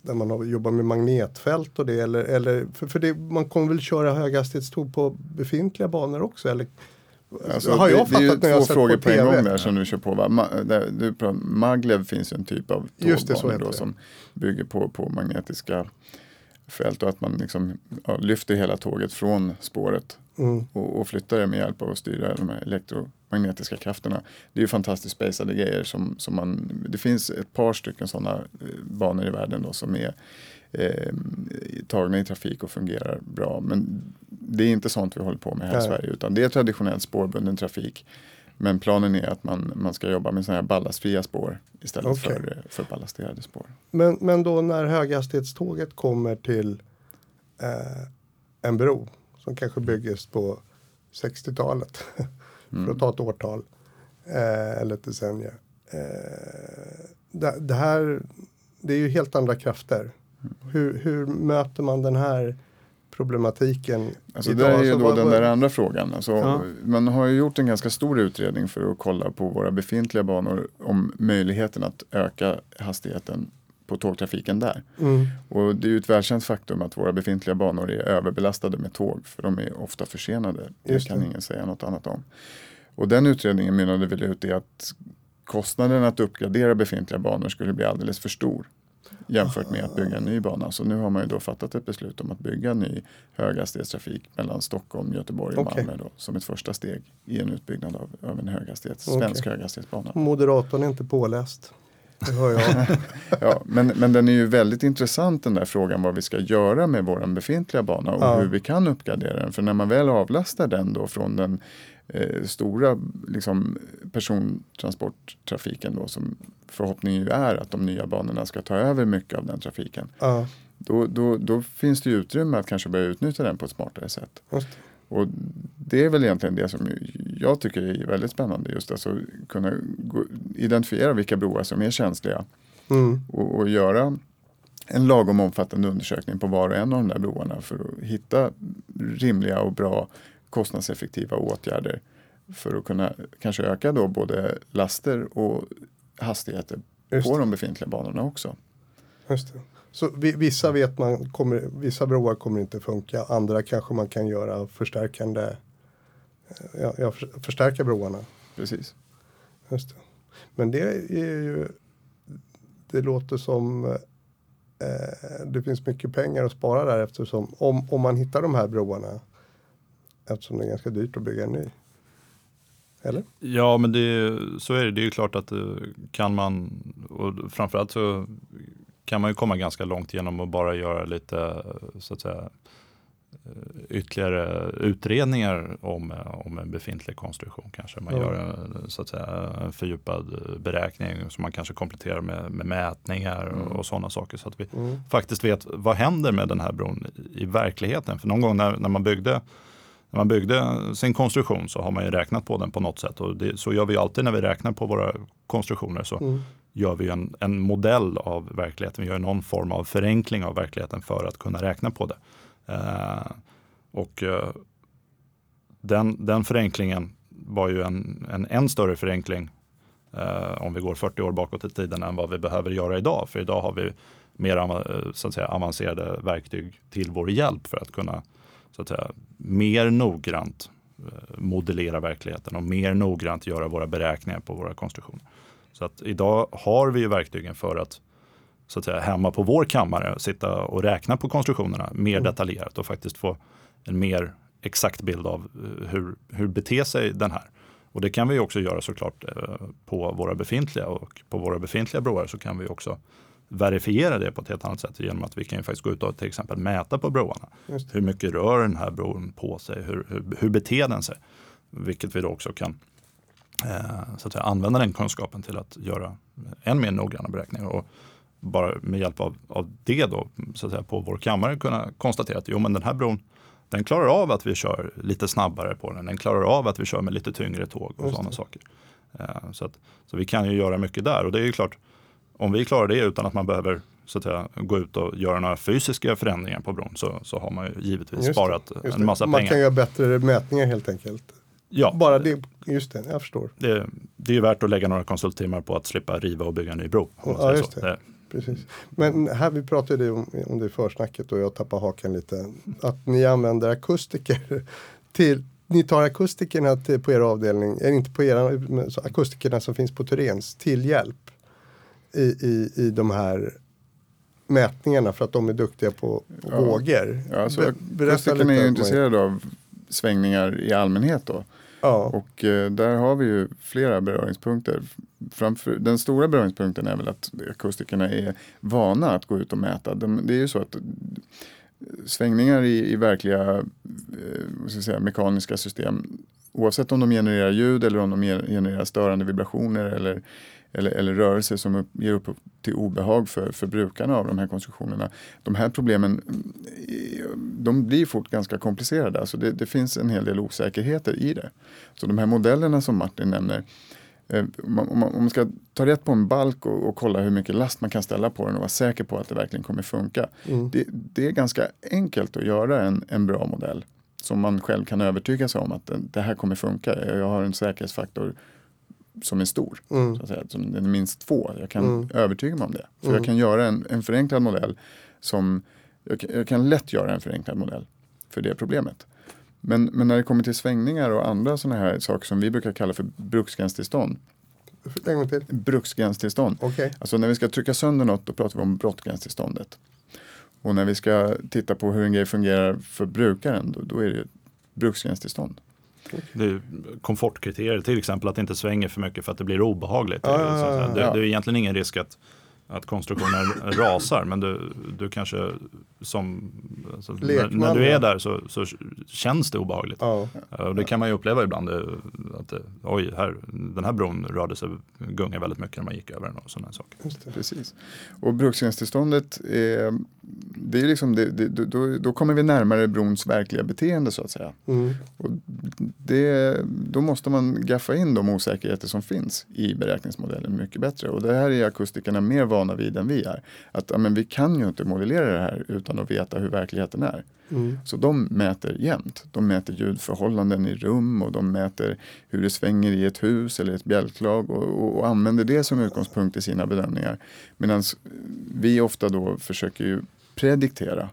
där man har, jobbar med magnetfält och det eller, eller för, för det, man kommer väl köra höghastighetståg på befintliga banor också eller? Alltså, har jag det, fattat det är ju två frågor på, på en gång där som du kör på. Va? Ma, där, du, Maglev finns ju en typ av tågbanor som bygger på, på magnetiska fält och att man liksom, ja, lyfter hela tåget från spåret mm. och, och flyttar det med hjälp av att styra de här elektromagnetiska krafterna. Det är ju fantastiskt spacade grejer som, som man, det finns ett par stycken sådana eh, banor i världen då som är eh, tagna i trafik och fungerar bra. Men det är inte sånt vi håller på med här Nej. i Sverige utan det är traditionellt spårbunden trafik. Men planen är att man, man ska jobba med sådana här ballastfria spår istället okay. för, för ballasterade spår. Men, men då när höghastighetståget kommer till eh, en bro som kanske byggdes på 60-talet mm. för att ta ett årtal eh, eller ett decennium. Eh, det, det, här, det är ju helt andra krafter. Hur, hur möter man den här problematiken. Alltså det är ju då den där andra frågan. Alltså, ja. Man har ju gjort en ganska stor utredning för att kolla på våra befintliga banor om möjligheten att öka hastigheten på tågtrafiken där. Mm. Och det är ju ett välkänt faktum att våra befintliga banor är överbelastade med tåg för de är ofta försenade. Det Just kan det. ingen säga något annat om. Och den utredningen mynnade väl ut i att kostnaden att uppgradera befintliga banor skulle bli alldeles för stor jämfört med att bygga en ny bana. Så nu har man ju då fattat ett beslut om att bygga ny höghastighetstrafik mellan Stockholm, Göteborg och okay. Malmö då, som ett första steg i en utbyggnad av, av en höghastighets, okay. svensk höghastighetsbana. Moderatorn är inte påläst. Det hör jag. Ja, men, men den är ju väldigt intressant den där frågan vad vi ska göra med vår befintliga bana och Ja. hur vi kan uppgradera den. För när man väl avlastar den då från den eh, stora liksom, persontransporttrafiken då som förhoppningen ju är att de nya banorna ska ta över mycket av den trafiken. Ja, Då, då, då finns det ju utrymme att kanske börja utnyttja den på ett smartare sätt. just. Och det är väl egentligen det som jag tycker är väldigt spännande. Just alltså kunna gå, identifiera vilka broar som är känsliga Mm. och, och göra en lagom omfattande undersökning på var och en av de där broarna för att hitta rimliga och bra kostnadseffektiva åtgärder för att kunna kanske öka då både laster och hastigheter Just på det. de befintliga banorna också. Just det. Så vi- vissa vet man kommer, vissa broar kommer inte funka, andra kanske man kan göra förstärkande, eh, ja, ja, för- förstärka broarna. Precis. Just det. Men det är ju, det låter som eh, det finns mycket pengar att spara där eftersom om, om man hittar de här broarna eftersom det är ganska dyrt att bygga en ny. Eller? Ja, men det, så är det. Det är ju klart att eh, kan man, och framförallt så kan man ju komma ganska långt genom att bara göra lite, så att säga, ytterligare utredningar om, om en befintlig konstruktion. Kanske man gör en, så att säga, en fördjupad beräkning som man kanske kompletterar med, med mätningar och, Mm. och sådana saker. Så att vi Mm. faktiskt vet vad händer med den här bron i verkligheten. För någon gång när, när, man, byggde, när man byggde sin konstruktion så har man ju räknat på den på något sätt. Och det, så gör vi alltid när vi räknar på våra konstruktioner. Så Mm gör vi en, en modell av verkligheten. Vi gör någon form av förenkling av verkligheten för att kunna räkna på det. Eh, och eh, den, den förenklingen var ju en, en än större förenkling eh, om vi går 40 år bakåt i tiden än vad vi behöver göra idag. För idag har vi mer eh, så att säga, avancerade verktyg till vår hjälp för att kunna så att säga, mer noggrant eh, modellera verkligheten och mer noggrant göra våra beräkningar på våra konstruktioner. Så att idag har vi ju verktygen för att så att säga, hemma på vår kammare sitta och räkna på konstruktionerna mer Mm. detaljerat och faktiskt få en mer exakt bild av eh, hur, hur beter sig den här. Och det kan vi också göra såklart eh, på våra befintliga och på våra befintliga broar så kan vi också verifiera det på ett helt annat sätt genom att vi kan ju faktiskt gå ut och till exempel mäta på broarna. Hur mycket rör den här bron på sig? Hur, hur, hur beter den sig? Vilket vi då också kan så att säga, använda den kunskapen till att göra än mer noggranna beräkningar. Och bara med hjälp av, av det då, så att säga, på vår kammare kunna konstatera att jo, men den här bron den klarar av att vi kör lite snabbare på den. Den klarar av att vi kör med lite tyngre tåg och sådana det. saker. Eh, så, att, så vi kan ju göra mycket där och det är ju klart, om vi klarar det utan att man behöver så att säga, gå ut och göra några fysiska förändringar på bron så, så har man ju givetvis Just det, sparat Just en det. massa man pengar. kan göra bättre mätningar helt enkelt. Ja, Bara det, just det, jag förstår. det, det är ju värt att lägga några konsulttimmar på att slippa riva och bygga en ny bro. Ja, just så. det. Precis. Men här vi pratade om, om det i försnacket och jag tappar hakan lite. Att ni använder akustiker till ni tar akustikerna till, på er avdelning, eller inte på så akustikerna som finns på Turens till hjälp i, i, i de här mätningarna för att de är duktiga på, Ja. vågor. Ja, alltså, Be- akustikerna är ju intresserade av svängningar i allmänhet då. Ja, Och eh, där har vi ju flera beröringspunkter. Framför, den stora beröringspunkten är väl att akustikerna är vana att gå ut och mäta. De, det är ju så att eh, svängningar i, i verkliga eh, ska säga, mekaniska system, oavsett om de genererar ljud eller om de genererar störande vibrationer eller, eller, eller rörelser som upp, ger upphov till obehag för, för brukarna av de här konstruktionerna. De här problemen mm, de blir fort ganska komplicerade. Alltså det, det finns en hel del osäkerheter i det. Så de här modellerna som Martin nämner, eh, om man, om man- ska ta rätt på en balk och, och kolla hur mycket last man kan ställa på den och vara säker på att det verkligen kommer funka. Mm. Det, det är ganska enkelt att göra en, en bra modell som man själv kan övertyga sig om att det här kommer funka. Jag har en säkerhetsfaktor som är stor, Mm. så att säga, som den är minst två. Jag kan Mm. övertyga mig om det. För Mm. jag kan göra en, en förenklad modell som jag, kan- jag kan lätt göra en förenklad modell för det problemet. Men, men när det kommer till svängningar och andra sådana här saker som vi brukar kalla för bruksgränstillstånd. En gång till. Bruksgränstillstånd. Okej. Alltså när vi ska trycka sönder något då pratar vi om brottgränstillståndet. Och när vi ska titta på hur en grej fungerar för brukaren då, då är det bruksgränstillstånd. Det är komfortkriterier, till exempel att det inte svänger för mycket för att det blir obehagligt. Ja, det, det är egentligen ingen risk att, att konstruktionen rasar, men du, du kanske som alltså, när, Lekman, när du ja. är där så, så känns det obehagligt. Ja. Eh, Och det kan man ju uppleva ibland. eh, Att, eh, oj, här, den här bron rörde sig, gungade väldigt mycket när man gick över den och sådana saker. Just det. Precis. Och brukstillståndet, är, det är liksom, det, det, då, då kommer vi närmare brons verkliga beteende så att säga. Mm. Och det, då måste man gaffa in de osäkerheter som finns i beräkningsmodellen mycket bättre. Och det här är akustikerna mer vana vid än vi är. Att men vi kan ju inte modellera det här utan att veta hur verkligheten är. Mm. Så de mäter jämt. De mäter ljudförhållanden i rum och de mäter hur det svänger i ett hus eller ett bjälklag och, och, och använder det som utgångspunkt i sina bedömningar. Medan vi ofta då försöker ju prediktera.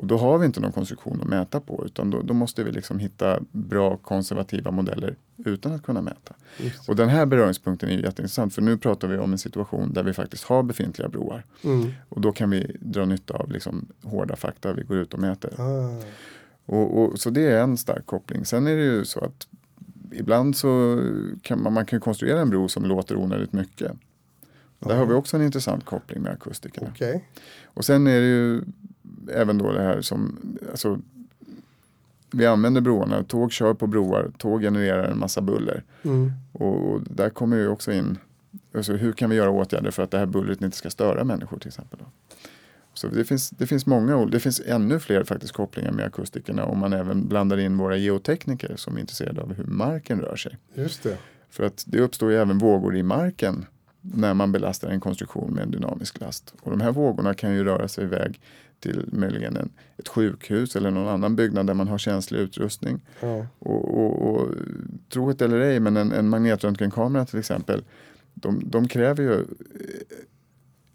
Och då har vi inte någon konstruktion att mäta på utan då, då måste vi liksom hitta bra konservativa modeller utan att kunna mäta. Just. Och den här beröringspunkten är jätteintressant för nu pratar vi om en situation där vi faktiskt har befintliga broar. Mm. Och då kan vi dra nytta av liksom hårda fakta vi går ut och mäter. Ah. Och, och, så det är en stark koppling. Sen är det ju så att ibland så kan man, man kan konstruera en bro som låter onödigt mycket. Där har vi också en intressant koppling med akustikerna. Okej. Och sen är det ju även då det här som, alltså, vi använder broarna, tåg kör på broar, tåg genererar en massa buller. Mm. Och, och där kommer ju också in, alltså, hur kan vi göra åtgärder för att det här bullret inte ska störa människor till exempel. Då? Så det finns, det finns många, det finns ännu fler faktiskt kopplingar med akustikerna om man även blandar in våra geotekniker som är intresserade av hur marken rör sig. Just det. För att det uppstår ju även vågor i marken när man belastar en konstruktion med en dynamisk last. Och de här vågorna kan ju röra sig iväg till möjligen en, ett sjukhus eller någon annan byggnad där man har känslig utrustning. Ja. Och, och, och tro det eller ej, men en, en magnetröntgenkamera till exempel, de, de kräver ju eh,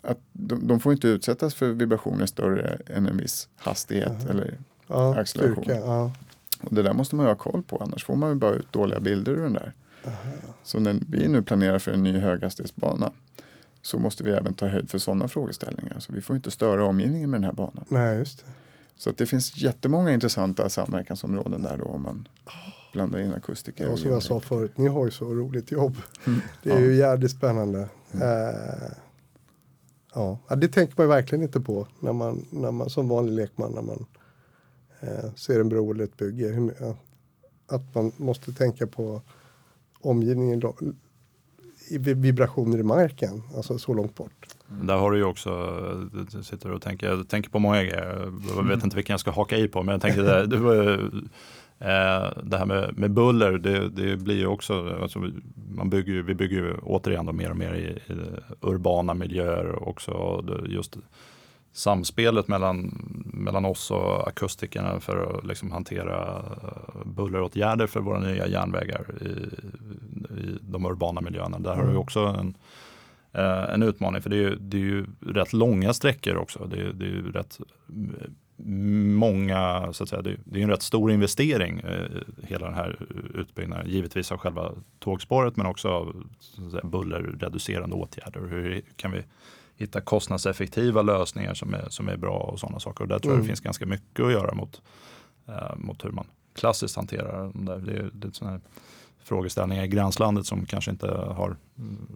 att de, de får inte utsättas för vibrationer större än en viss hastighet. Aha. Eller, Ja, Acceleration. styrka. Ja. och det där måste man ju ha koll på, annars får man ju bara ut dåliga bilder ur den där. Så när vi nu planerar för en ny höghastighetsbana så måste vi även ta höjd för sådana frågeställningar. Så vi får inte störa omgivningen med den här banan. Nej, just det. Så att det finns jättemånga intressanta samverkansområden där då om man blandar in akustiker. Och som jag sa förut, ni har ju så roligt jobb. Mm. Det är Ja. ju jävligt spännande. Eh, ja. ja, det tänker man ju verkligen inte på när man, när man som vanlig lekman när man eh, ser en bro eller ett bygge. Hur, my- att man måste tänka på omgivningen, vibrationer i marken, alltså så långt bort. Mm. Där har du ju också, du sitter och tänker, jag tänker på många grejer, jag vet inte vilken jag ska haka i på, men jag tänker det, det, eh, det här med, med buller, det, det blir ju också, alltså, man bygger, vi bygger ju återigen mer och mer i, i urbana miljöer också, just samspelet mellan, mellan oss och akustikerna för att liksom hantera eh, bulleråtgärder för våra nya järnvägar i, i de urbana miljöerna. Där har du ju också en, eh, en utmaning för det är, ju, det är ju rätt långa sträckor också. Det är, det är ju rätt många, så att säga, det, är- en rätt stor investering eh, hela den här utbyggnaden. Givetvis av själva tågspåret men också av säga, bullerreducerande åtgärder. Hur kan vi hitta kostnadseffektiva lösningar som är, som är bra och sådana saker. Och där tror jag Mm. det finns ganska mycket att göra mot, eh, mot hur man klassiskt hanterar de där. Det är, det är sådana här frågeställningar i gränslandet som kanske inte har mm,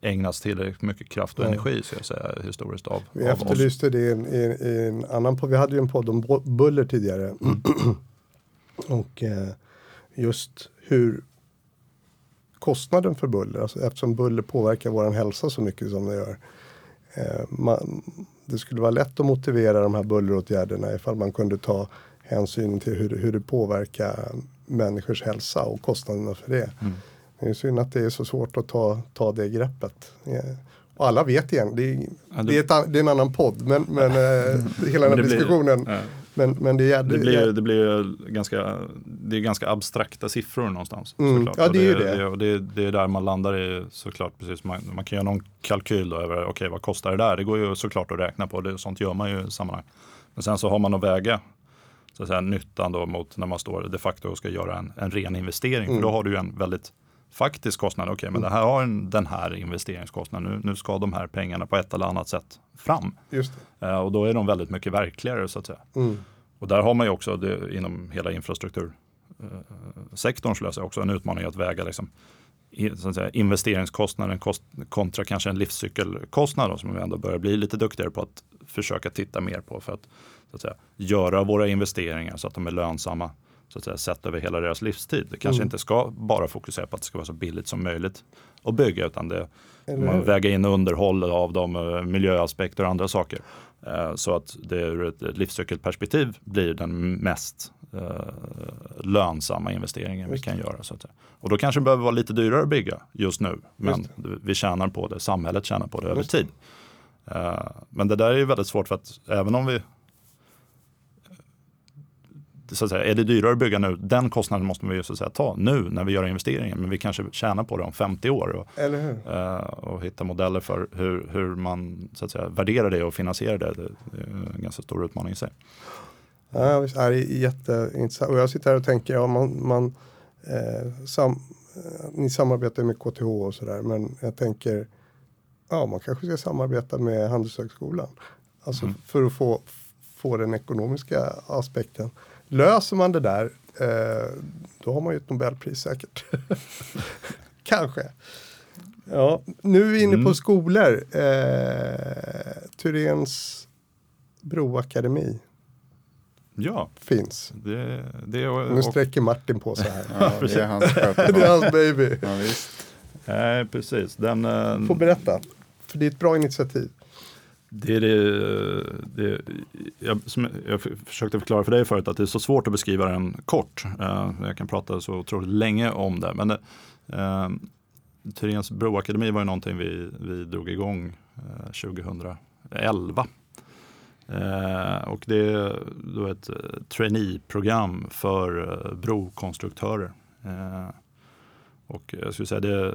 ägnats tillräckligt mycket kraft och Nej. energi så jag säga, historiskt av, Vi av oss. efterlyste det i en, i, i en annan podd. Vi hade ju en podd om buller tidigare. och eh, just hur kostnaden för buller, alltså eftersom buller påverkar vår hälsa så mycket som det gör. Eh, man, det skulle vara lätt att motivera de här bulleråtgärderna ifall man kunde ta hänsyn till hur, hur det påverkar människors hälsa och kostnaderna för det. Mm. Det är synd att det är så svårt att ta, ta det greppet. Och alla vet igen, det är, Ja, det- det är, ett, det är en annan podd, men, men eh, hela den här blir- diskussionen. Ja. Men, men det är, Det blir, det blir ganska, det är ganska abstrakta siffror någonstans. Mm. Ja, det är ju det. det, det är där man landar i såklart. Precis, man, man kan göra någon kalkyl då över okej, vad kostar det där? Det går ju såklart att räkna på. Det, sånt gör man ju i sammanhang. Men sen så har man att väga så att säga, nyttan då mot när man står de facto och ska göra en, en ren investering. Mm. För då har du ju en väldigt faktisk kostnad. Okej, men det här har en, den här investeringskostnaden. Nu, nu ska de här pengarna på ett eller annat sätt fram. Eh, och då är de väldigt mycket verkligare så att säga. Mm. Och där har man ju också det, inom hela infrastruktur sektorn skulle jag säga också en utmaning att väga liksom, så att säga, investeringskostnaden kost, kontra kanske en livscykelkostnad då, som vi ändå börjar bli lite duktigare på att försöka titta mer på för att, så att säga, göra våra investeringar så att de är lönsamma så att säga, sett över hela deras livstid. Det kanske mm. inte ska bara fokusera på att det ska vara så billigt som möjligt att bygga utan det man väga in underhåll av dem, eh, miljöaspekter och andra saker. Eh, så att det ur ett livscykelperspektiv blir den mest eh, lönsamma investeringen vi kan göra. Så att säga. Och då kanske det behöver vara lite dyrare att bygga just nu, men vi tjänar på det, samhället tjänar på det över tid. Men det där är ju väldigt svårt för att även om vi så att säga, är det dyrare att bygga nu? Den kostnaden måste vi så att säga, ta nu när vi gör investeringen. Men vi kanske tjänar på det om 50 år. Och, uh, och hitta modeller för hur, hur man så att säga, värderar det och finansierar det. Det är en ganska stor utmaning i sig. Ja, det är jätteintressant. Och jag sitter här och tänker, ja, man, man eh, sam, eh, ni samarbetar med KTH och sådär. Men jag tänker, ja man kanske ska samarbeta med Handelshögskolan. Alltså mm. för att få, få den ekonomiska aspekten. Löser man det där, eh, då har man ju ett Nobelpris säkert. Kanske. Ja, nu är vi inne mm. på skolor. Eh, Tyrens Broakademi. Ja. Finns. Det, det och, nu sträcker Martin på sig här. ja, det är hans Det är hans baby. Ja. Nej, precis. Den, eh, Får berätta. För det är ett bra initiativ. Det är det, det jag, som jag försökte förklara för dig förut att det är så svårt att beskriva den kort. Eh, jag kan prata så otroligt länge om det. Men eh, Tyrens broakademi var ju någonting vi, vi drog igång eh, 2011. Eh, och det är då ett eh, traineeprogram för brokonstruktörer. och jag skulle säga det,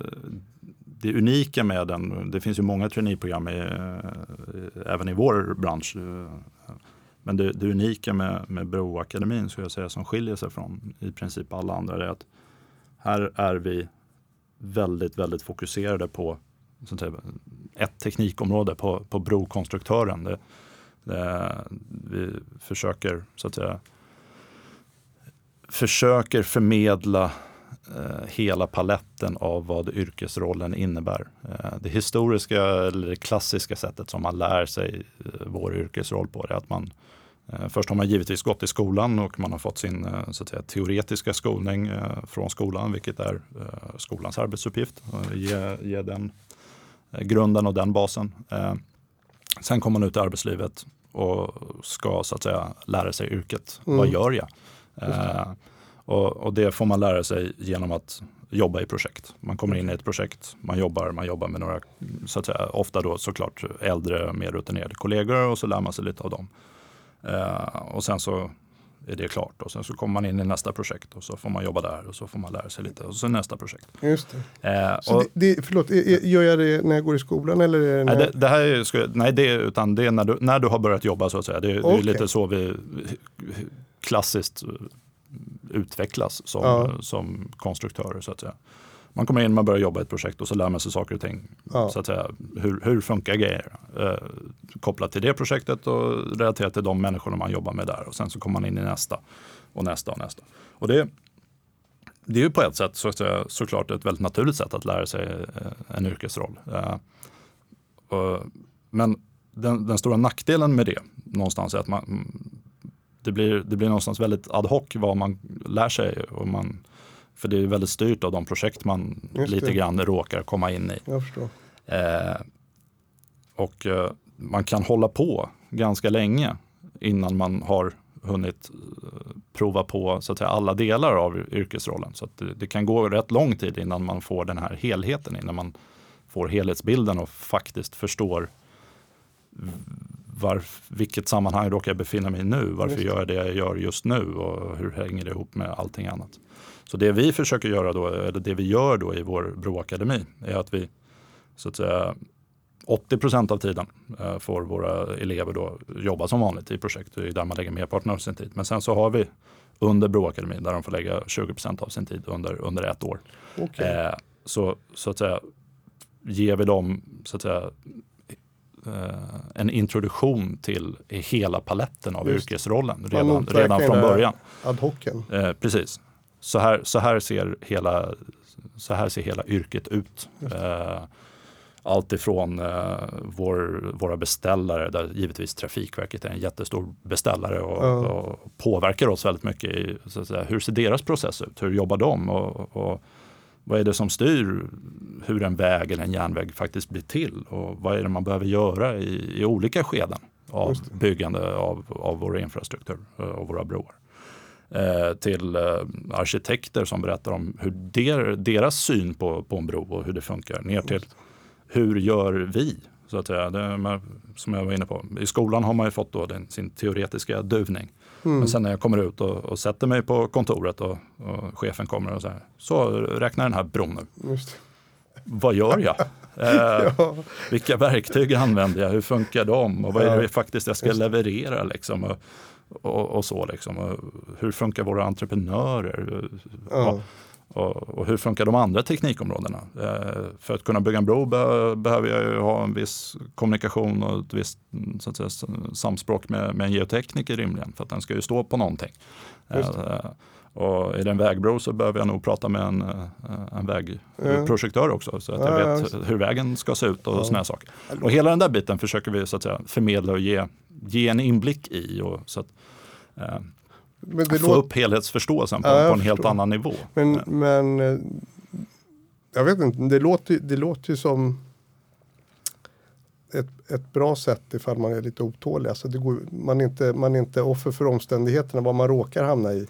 det unika med den, det finns ju många traineeprogram i, eh, även i vår bransch. Men det, det unika med, med Broakademin skulle jag säga som skiljer sig från i princip alla andra är att här är vi väldigt, väldigt fokuserade på säga, ett teknikområde, på, på brokonstruktören. Det, det, vi försöker så att säga försöker förmedla hela paletten av vad yrkesrollen innebär. Eh, det historiska eller det klassiska sättet som man lär sig eh, vår yrkesroll på är att man Först har man givetvis gått i skolan och man har fått sin så att säga, teoretiska skolning från skolan, vilket är skolans arbetsuppgift. Ge, ge den grunden och den basen. Sen kommer man ut i arbetslivet och ska så att säga lära sig yrket. Mm. Vad gör jag? Och, och, det får man lära sig genom att jobba i projekt. Man kommer in i ett projekt, man jobbar, man jobbar med några, så att säga, ofta då såklart äldre, mer rutinerade kollegor och så lär man sig lite av dem. Eh, och sen så är det klart och sen så kommer man in i nästa projekt och så får man jobba där och så får man lära sig lite och så nästa projekt. Just det. Eh, så och, det, det, förlåt, gör jag det när jag går i skolan eller? Är det nej, det, det, här är, nej, det, utan det är när du, när du har börjat jobba så att säga. Det, okay. det är lite så vi klassiskt utvecklas som, ja. som konstruktörer. Så att säga. Man kommer in, man börjar jobba i ett projekt och så lär man sig saker och ting. Ja. Så att säga, hur, hur funkar grejer? Eh, kopplat till det projektet och relaterat till de människorna man jobbar med där. Och sen så kommer man in i nästa och nästa och nästa. Och det, det är ju på ett sätt så att säga, såklart ett väldigt naturligt sätt att lära sig eh, en yrkesroll. Eh, och, men den, den, stora nackdelen med det någonstans är att man, det blir, det blir någonstans väldigt ad hoc vad man lär sig. Och man, för det är väldigt styrt av de projekt man lite grann råkar komma in i. Eh, och eh, man kan hålla på ganska länge innan man har hunnit eh, prova på så att säga, alla delar av yrkesrollen. Så det, det, kan gå rätt lång tid innan man får den här helheten, innan man får helhetsbilden och faktiskt förstår var, vilket sammanhang råkar jag befinna mig i nu? Varför gör jag det jag gör just nu? Och hur hänger det ihop med allting annat? Så det vi försöker göra då, eller det vi gör då i vår Broakademi, är att vi så att säga 80 procent av tiden eh, får våra elever då jobba som vanligt i projekt. Det är där man lägger merparten av sin tid. Men sen så har vi under Broakademin där de får lägga 20 procent av sin tid under, under ett år. Okay. Eh, så, så att säga ger vi dem så att säga, en introduktion till hela paletten av Just. yrkesrollen redan, redan från början. Ad hocen. Eh, precis. så, här, så, här ser hela, så här ser hela yrket ut. Eh, allt ifrån eh, vår, våra beställare, där givetvis Trafikverket är en jättestor beställare och, Ja. och påverkar oss väldigt mycket i så säga, hur ser deras process ut, hur jobbar de och, och vad är det som styr hur en väg eller en järnväg faktiskt blir till och vad är det man behöver göra i, i olika skeden av byggande av, av vår infrastruktur eh, och våra broar. Eh, till eh, arkitekter som berättar om hur der, deras syn på, på en bro och hur det funkar. Ner till hur gör vi? Så att säga. Det, som jag var inne på. I skolan har man ju fått då den, sin teoretiska duvning. Mm. Men sen när jag kommer ut och, och sätter mig på kontoret och, och chefen kommer och säger så räknar den här bron nu. Vad gör jag? Eh, Ja. vilka verktyg använder jag? Hur funkar de? Och vad är det faktiskt jag ska leverera? Liksom? Och, och, och så liksom. Och hur funkar våra entreprenörer? Ja. Och, och hur funkar de andra teknikområdena? Eh, för att kunna bygga en bro be, behöver jag ju ha en viss kommunikation och ett visst så att säga, samspråk med, med en geotekniker rimligen. För att den ska ju stå på någonting. Eh, och är det en vägbro så behöver jag nog prata med en, eh, en vägprojektör också. Så att jag Ja, ja, vet hur vägen ska se ut och Ja. såna här saker. Och hela den där biten försöker vi så att säga, förmedla och ge, ge en inblick i. Och, så att, eh, få låter, upp helhetsförståelsen på, Ja, på en helt annan nivå. men, Eh, men eh, jag vet inte, det låter, det låter ju som ett, ett bra sätt ifall man är lite otålig. Alltså det går, man, är inte, man är inte offer för omständigheterna, vad man råkar hamna i.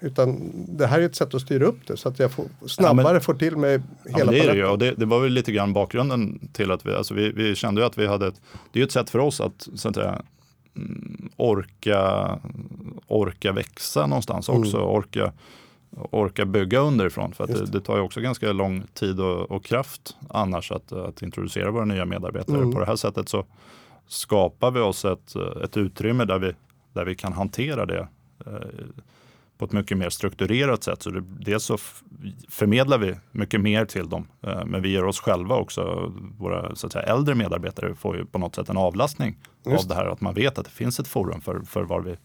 Utan det här är ett sätt att styra upp det så att jag får, snabbare får till mig Ja, hela men det är det ju paletten. och det, det var väl lite grann bakgrunden till att vi, alltså vi, vi kände ju att vi hade ett, det är ju ett sätt för oss att, så att säga, mm, orka, orka växa någonstans Mm. också, orka, orka bygga underifrån. För det, det tar ju också ganska lång tid och, och kraft annars att, att introducera våra nya medarbetare. Mm. På det här sättet så skapar vi oss ett, ett utrymme där vi, där vi kan hantera det eh, på ett mycket mer strukturerat sätt. Så det, dels så förmedlar vi mycket mer till dem, eh, men vi ger oss själva också, våra så att säga, äldre medarbetare får ju på något sätt en avlastning Just. av det här, att man vet att det finns ett forum för, för var vi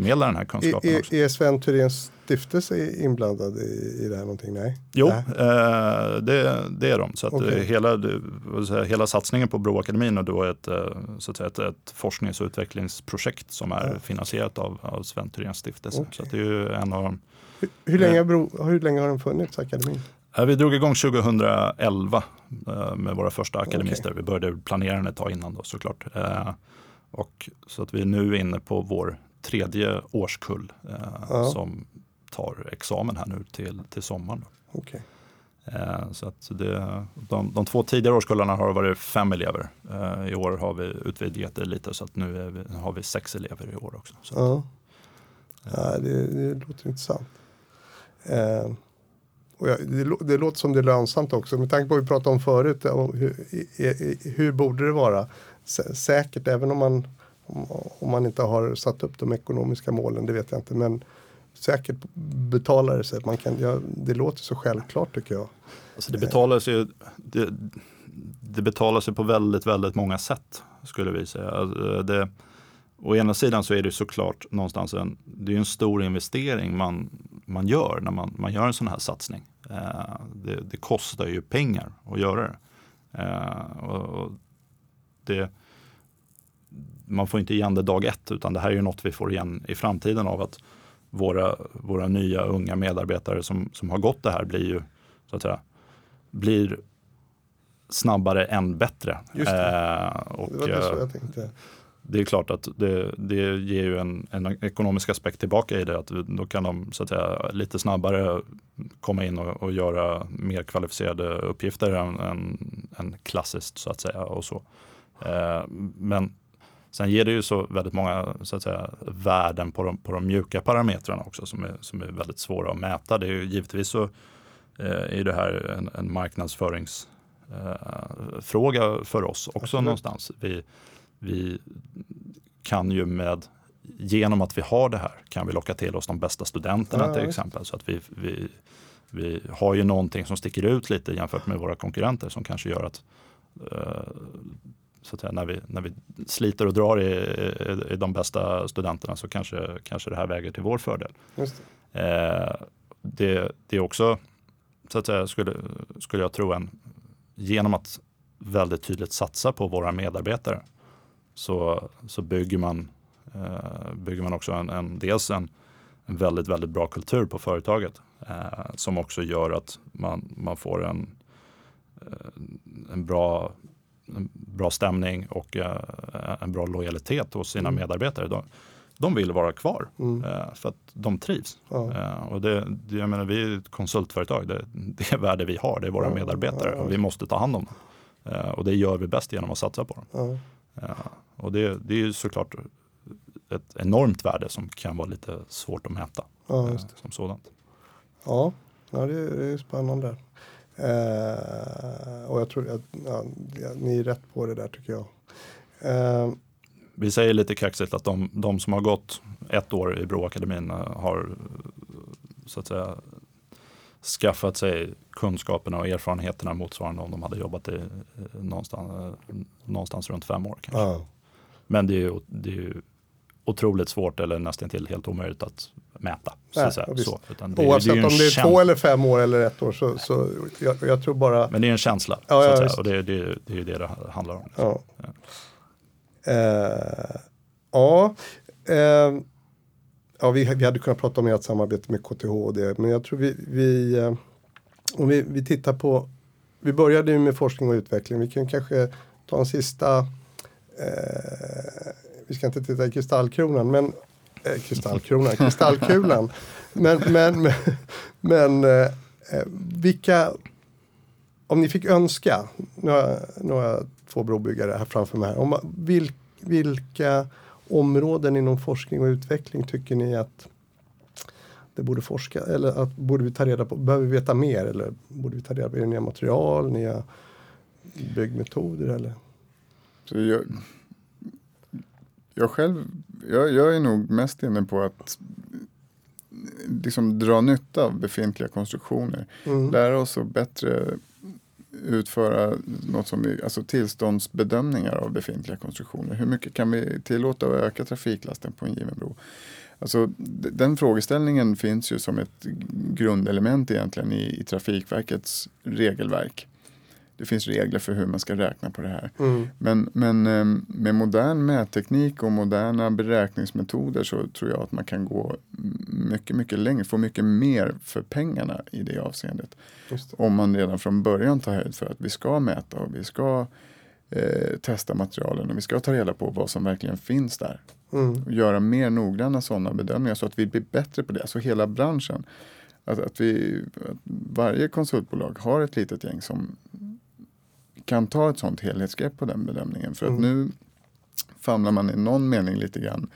Just. förmedlar den här kunskapen Är, också. är, Sven Thuréns stiftelse inblandad i, i det här någonting? Nej. Jo, Nej. eh, det, det är de. Så att eh, hela, vad säger jag, hela satsningen på Broakademin är då ett, eh, så att säga, ett, ett forsknings och utvecklingsprojekt som är Ja. finansierat av, av Sven Thuréns stiftelse. Okej. Så att det är ju en av de Hur, hur, länge, har bro, hur länge har den funnits, akademin? Eh, Vi drog igång 2011 eh, med våra första akademister. Vi började planera den ett tag innan då såklart. Eh, Och så att vi är nu inne på vår tredje årskull eh, Ja. som tar examen här nu till, till sommaren. Okej. Eh, Så att det, de, de två tidigare årskullarna har varit fem elever. Eh, I år har vi utvidgat det lite så att nu vi, har vi sex elever i år också. Så, Ja. Ja, det, det låter intressant. Eh, och jag, det, det låter som det är lönsamt också. Med tanke på vad vi pratade om förut. Om hur, i, hur borde det vara? Sä, säkert, även om man, om, man inte har satt upp de ekonomiska målen. Det vet jag inte. Men säkert betalar det sig. Man kan, ja, det låter så självklart tycker jag. Alltså det betalar sig det, det betalar sig på väldigt, väldigt många sätt skulle vi säga. Alltså, det, å ena sidan så är det såklart någonstans en, det är en stor investering man, man gör när man, man gör en sån här satsning. Eh, det, det kostar ju pengar att göra det. Eh, och det. Man får inte igen det dag ett utan det här är ju något vi får igen i framtiden av att våra, våra nya unga medarbetare som, som har gått det här blir ju så att säga, blir snabbare än bättre. Just det. Eh, och, Det var det så eh, jag tänkte. det är klart att det, det ger ju en, en ekonomisk aspekt tillbaka i det. Att då kan de så att säga, lite snabbare komma in och, och göra mer kvalificerade uppgifter än, än, än klassiskt så att säga. Och så. Eh, men sen ger det ju så väldigt många så att säga, värden på de, på de mjuka parametrarna också som är, som är väldigt svåra att mäta. Det är ju givetvis så eh, är det här en, en marknadsföringsfråga eh, för oss också Absolut. någonstans. Vi, vi kan ju med, genom att vi har det här, kan vi locka till oss de bästa studenterna Ja, till exempel. Så att vi, vi, vi har ju någonting som sticker ut lite jämfört med våra konkurrenter som kanske gör att, eh, så att säga, när, vi, när vi sliter och drar i, i, i de bästa studenterna så kanske, kanske det här väger till vår fördel. Just det. Eh, det, det är också, så att säga, skulle, skulle jag tro, en, genom att väldigt tydligt satsa på våra medarbetare så, så bygger, man, eh, bygger man också en, en, dels en, en väldigt, väldigt bra kultur på företaget eh, som också gör att man, man får en, eh, en, bra, bra stämning och eh, en bra lojalitet hos sina mm. medarbetare. De, de vill vara kvar mm. eh, för att de trivs. Ja. Eh, och det, jag menar, vi är ett konsultföretag, det, det värde vi har, det är våra ja, medarbetare ja, och vi måste ta hand om dem. Och det gör vi bäst genom att satsa på dem. Och det, det är ju såklart ett enormt värde som kan vara lite svårt att mäta som sådant. Ja, ja det, är, det är spännande. Eh, och jag tror att ja, ni är rätt på det där tycker jag. Eh, vi säger lite kaxigt att de, de, som har gått ett år i Broakademin har så att säga skaffat sig kunskaperna och erfarenheterna motsvarande om de hade jobbat i, någonstans, någonstans runt fem år. Kanske. Ja. Men det är, ju, det är ju otroligt svårt eller nästan till helt omöjligt att mäta. Nej, så, så. Utan det, Oavsett det är om det är två eller fem år eller ett år så, så jag, jag tror bara. Men det är en känsla. Ja, säga. Och det, det, det är ju det det handlar om. Ja. ja. Uh, ja. Uh, ja, vi, vi hade kunnat prata om ert samarbete med KTH och det, men jag tror vi, vi uh, om vi, vi tittar på, vi började ju med forskning och utveckling, vi kan kanske ta en sista vi ska inte titta i kristallkronan, men eh, kristallkronan, kristallkulan. men men, men, men eh, eh vilka, om ni fick önska, nu har, jag, nu har jag två brobyggare här framför mig, här, om, vil, vilka områden inom forskning och utveckling tycker ni att det borde forska eller att borde vi ta reda på, behöver vi veta mer eller borde vi ta reda på, är det nya material, nya byggmetoder eller? Så jag, jag själv, jag, jag är nog mest inne på att liksom dra nytta av befintliga konstruktioner. Mm. Lära oss att bättre utföra något som vi, alltså tillståndsbedömningar av befintliga konstruktioner. Hur mycket kan vi tillåta att öka trafiklasten på en given bro? Alltså, den frågeställningen finns ju som ett grundelement egentligen i, i Trafikverkets regelverk det finns regler för hur man ska räkna på det här. Mm. Men, men ehm, med modern mätteknik och moderna beräkningsmetoder så tror jag att man kan gå mycket, mycket längre, få mycket mer för pengarna i det avseendet. Det. Om man redan från början tar höjd för att vi ska mäta och vi ska eh, testa materialen och vi ska ta reda på vad som verkligen finns där. Mm. Och göra mer noggranna sådana bedömningar så att vi blir bättre på det, alltså hela branschen. Att, att, vi, att varje konsultbolag har ett litet gäng som kan ta ett sånt helhetsgrepp på den bedömningen. För mm. att nu famlar man i någon mening lite grann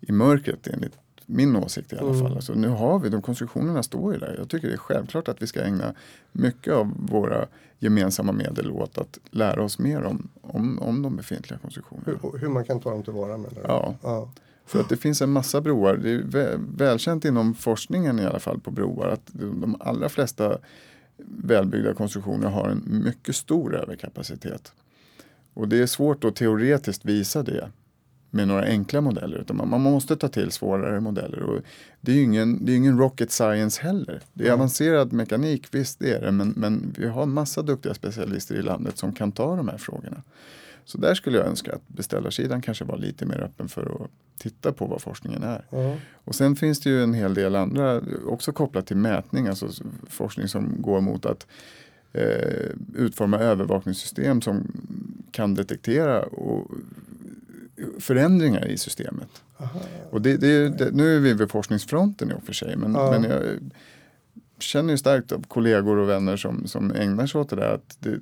i mörkret enligt min åsikt i alla mm. fall. Alltså, nu har vi, de konstruktionerna står ju där. Jag tycker det är självklart att vi ska ägna mycket av våra gemensamma medel åt att lära oss mer om, om, om de befintliga konstruktionerna. Hur, hur man kan ta dem till vara menar du? Ja. ja. För att det finns en massa broar. Det är väl, välkänt inom forskningen i alla fall på broar att de allra flesta välbyggda konstruktioner har en mycket stor överkapacitet. Och det är svårt att teoretiskt visa det med några enkla modeller. Utan man, måste ta till svårare modeller. Och det är ju ingen, det är ingen rocket science heller. Det är mm. avancerad mekanik, visst det är det. Men, men vi har massa duktiga specialister i landet som kan ta de här frågorna. Så där skulle jag önska att beställarsidan kanske var lite mer öppen för att titta på vad forskningen är. Mm. Och sen finns det ju en hel del andra, också kopplat till mätning, alltså forskning som går mot att eh, utforma övervakningssystem som kan detektera och förändringar i systemet. Aha. Och det, det, det, nu är vi vid forskningsfronten i och för sig, men, ja. men jag känner ju starkt av kollegor och vänner som, som ägnar sig åt det där att det,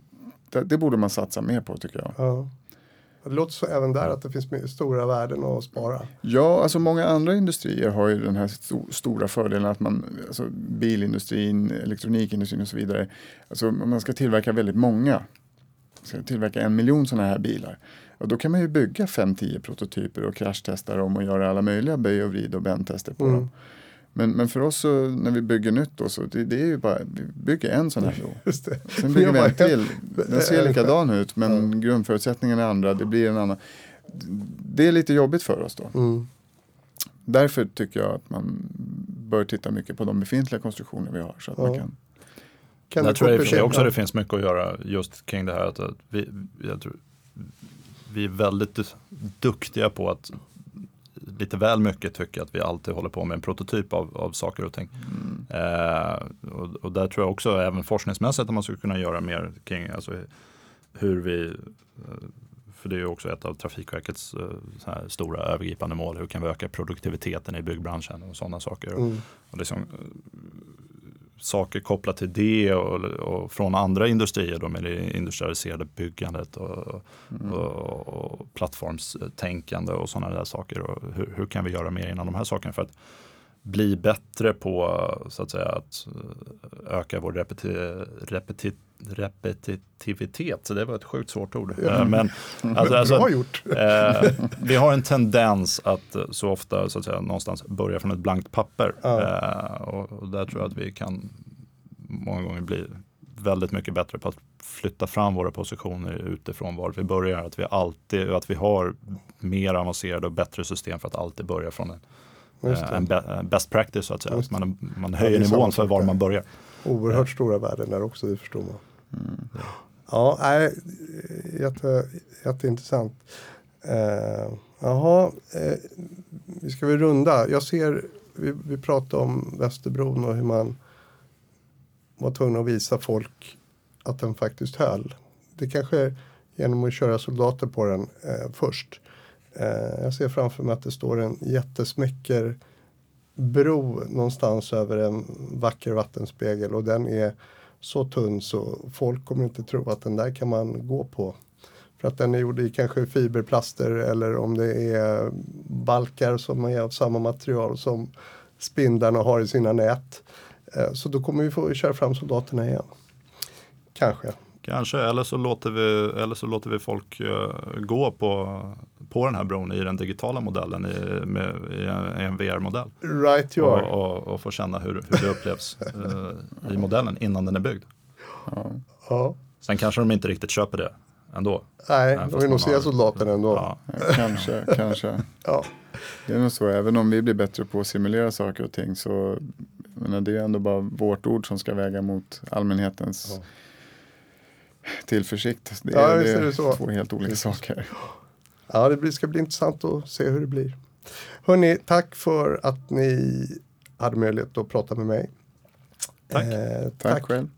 det, det, borde man satsa mer på tycker jag. Ja. Det låter så även där att det finns stora värden att spara. Ja, alltså många andra industrier har ju den här st stora fördelen att man, alltså bilindustrin, elektronikindustrin och så vidare, alltså man ska tillverka väldigt många. Ska tillverka en miljon sådana här bilar. Och då kan man ju bygga 5-10 prototyper och kraschtesta dem och göra alla möjliga böj och vrid och bändtester på mm. dem. Men, men för oss så, när vi bygger nytt då, så det, det är ju bara, vi bygger en sån här bro. Sen bygger vi en till. Den ser likadan ut men ja. grundförutsättningarna är andra, det blir en annan. Det är lite jobbigt för oss då. Mm. Därför tycker jag att man bör titta mycket på de befintliga konstruktioner vi har. Så att Ja. man kan, Kan du tror jag komplettera? också det finns mycket att göra just kring det här. Att, att vi, jag tror, vi är väldigt duktiga på att lite väl mycket tycka att vi alltid håller på med en prototyp av, av saker och ting. Eh, och, och där tror jag också även forskningsmässigt att man skulle kunna göra mer kring alltså, hur vi eh, för det är ju också ett av Trafikverkets eh, stora övergripande mål. Hur kan vi öka produktiviteten i byggbranschen och sådana saker. Och, Mm. och liksom, eh, saker kopplat till det och, och från andra industrier då med det industrialiserade byggandet och, och, och plattformstänkande och sådana där saker. Och hur, hur kan vi göra mer inom de här sakerna för att bli bättre på så att säga att eh, öka vår repeti, repeti, repetitivitet. Så det var ett sjukt svårt ord. Eh, Men, alltså, alltså, Bra gjort. Eh, vi har en tendens att eh, så ofta så att säga, någonstans börja från ett blankt papper. Ja. Eh, och, och där tror jag att vi kan många gånger bli väldigt mycket bättre på att flytta fram våra positioner utifrån var vi börjar. Att vi, alltid, att vi har mer avancerade och bättre system för att alltid börja från en, eh, en be, en best practice. Så att säga. Att man, man höjer nivån för var man börjar. Oerhört stora värden där också, det förstår man. Ja, nej, jätte, jätteintressant. Eh, jaha, eh, vi ska väl runda. Jag ser, vi, vi pratade om Västerbron och hur man var tvungen att visa folk att den faktiskt höll. Det kanske är genom att köra soldater på den eh, först. Eh, jag ser framför mig att det står en jättesmäcker bro någonstans över en vacker vattenspegel och den är så tunn så folk kommer inte tro att den där kan man gå på. För att den är gjord i kanske fiberplaster eller om det är balkar som är av samma material som spindlarna har i sina nät. Eh, så då kommer vi få köra fram soldaterna igen. Kanske. Kanske, eller så låter vi, eller så låter vi folk eh, gå på, på den här bron i den digitala modellen i, med, i en, VR-modell. Right you Och, are. och, och få känna hur, hur det upplevs eh, i modellen innan den är byggd. ja. Ja. Sen kanske de inte riktigt köper det ändå. Nej, de vill nog se soldaterna ändå. Ja, Kanske, kanske. Ja. Det är nog så, även om vi blir bättre på att simulera saker och ting så menar, det är ändå bara vårt ord som ska väga mot allmänhetens Ja. tillförsikt. Det Ja, det är det så. två helt olika saker. Ja, det ska bli intressant att se hur det blir. Hörni, tack för att ni hade möjlighet att prata med mig. Tack. Eh, Tack själv.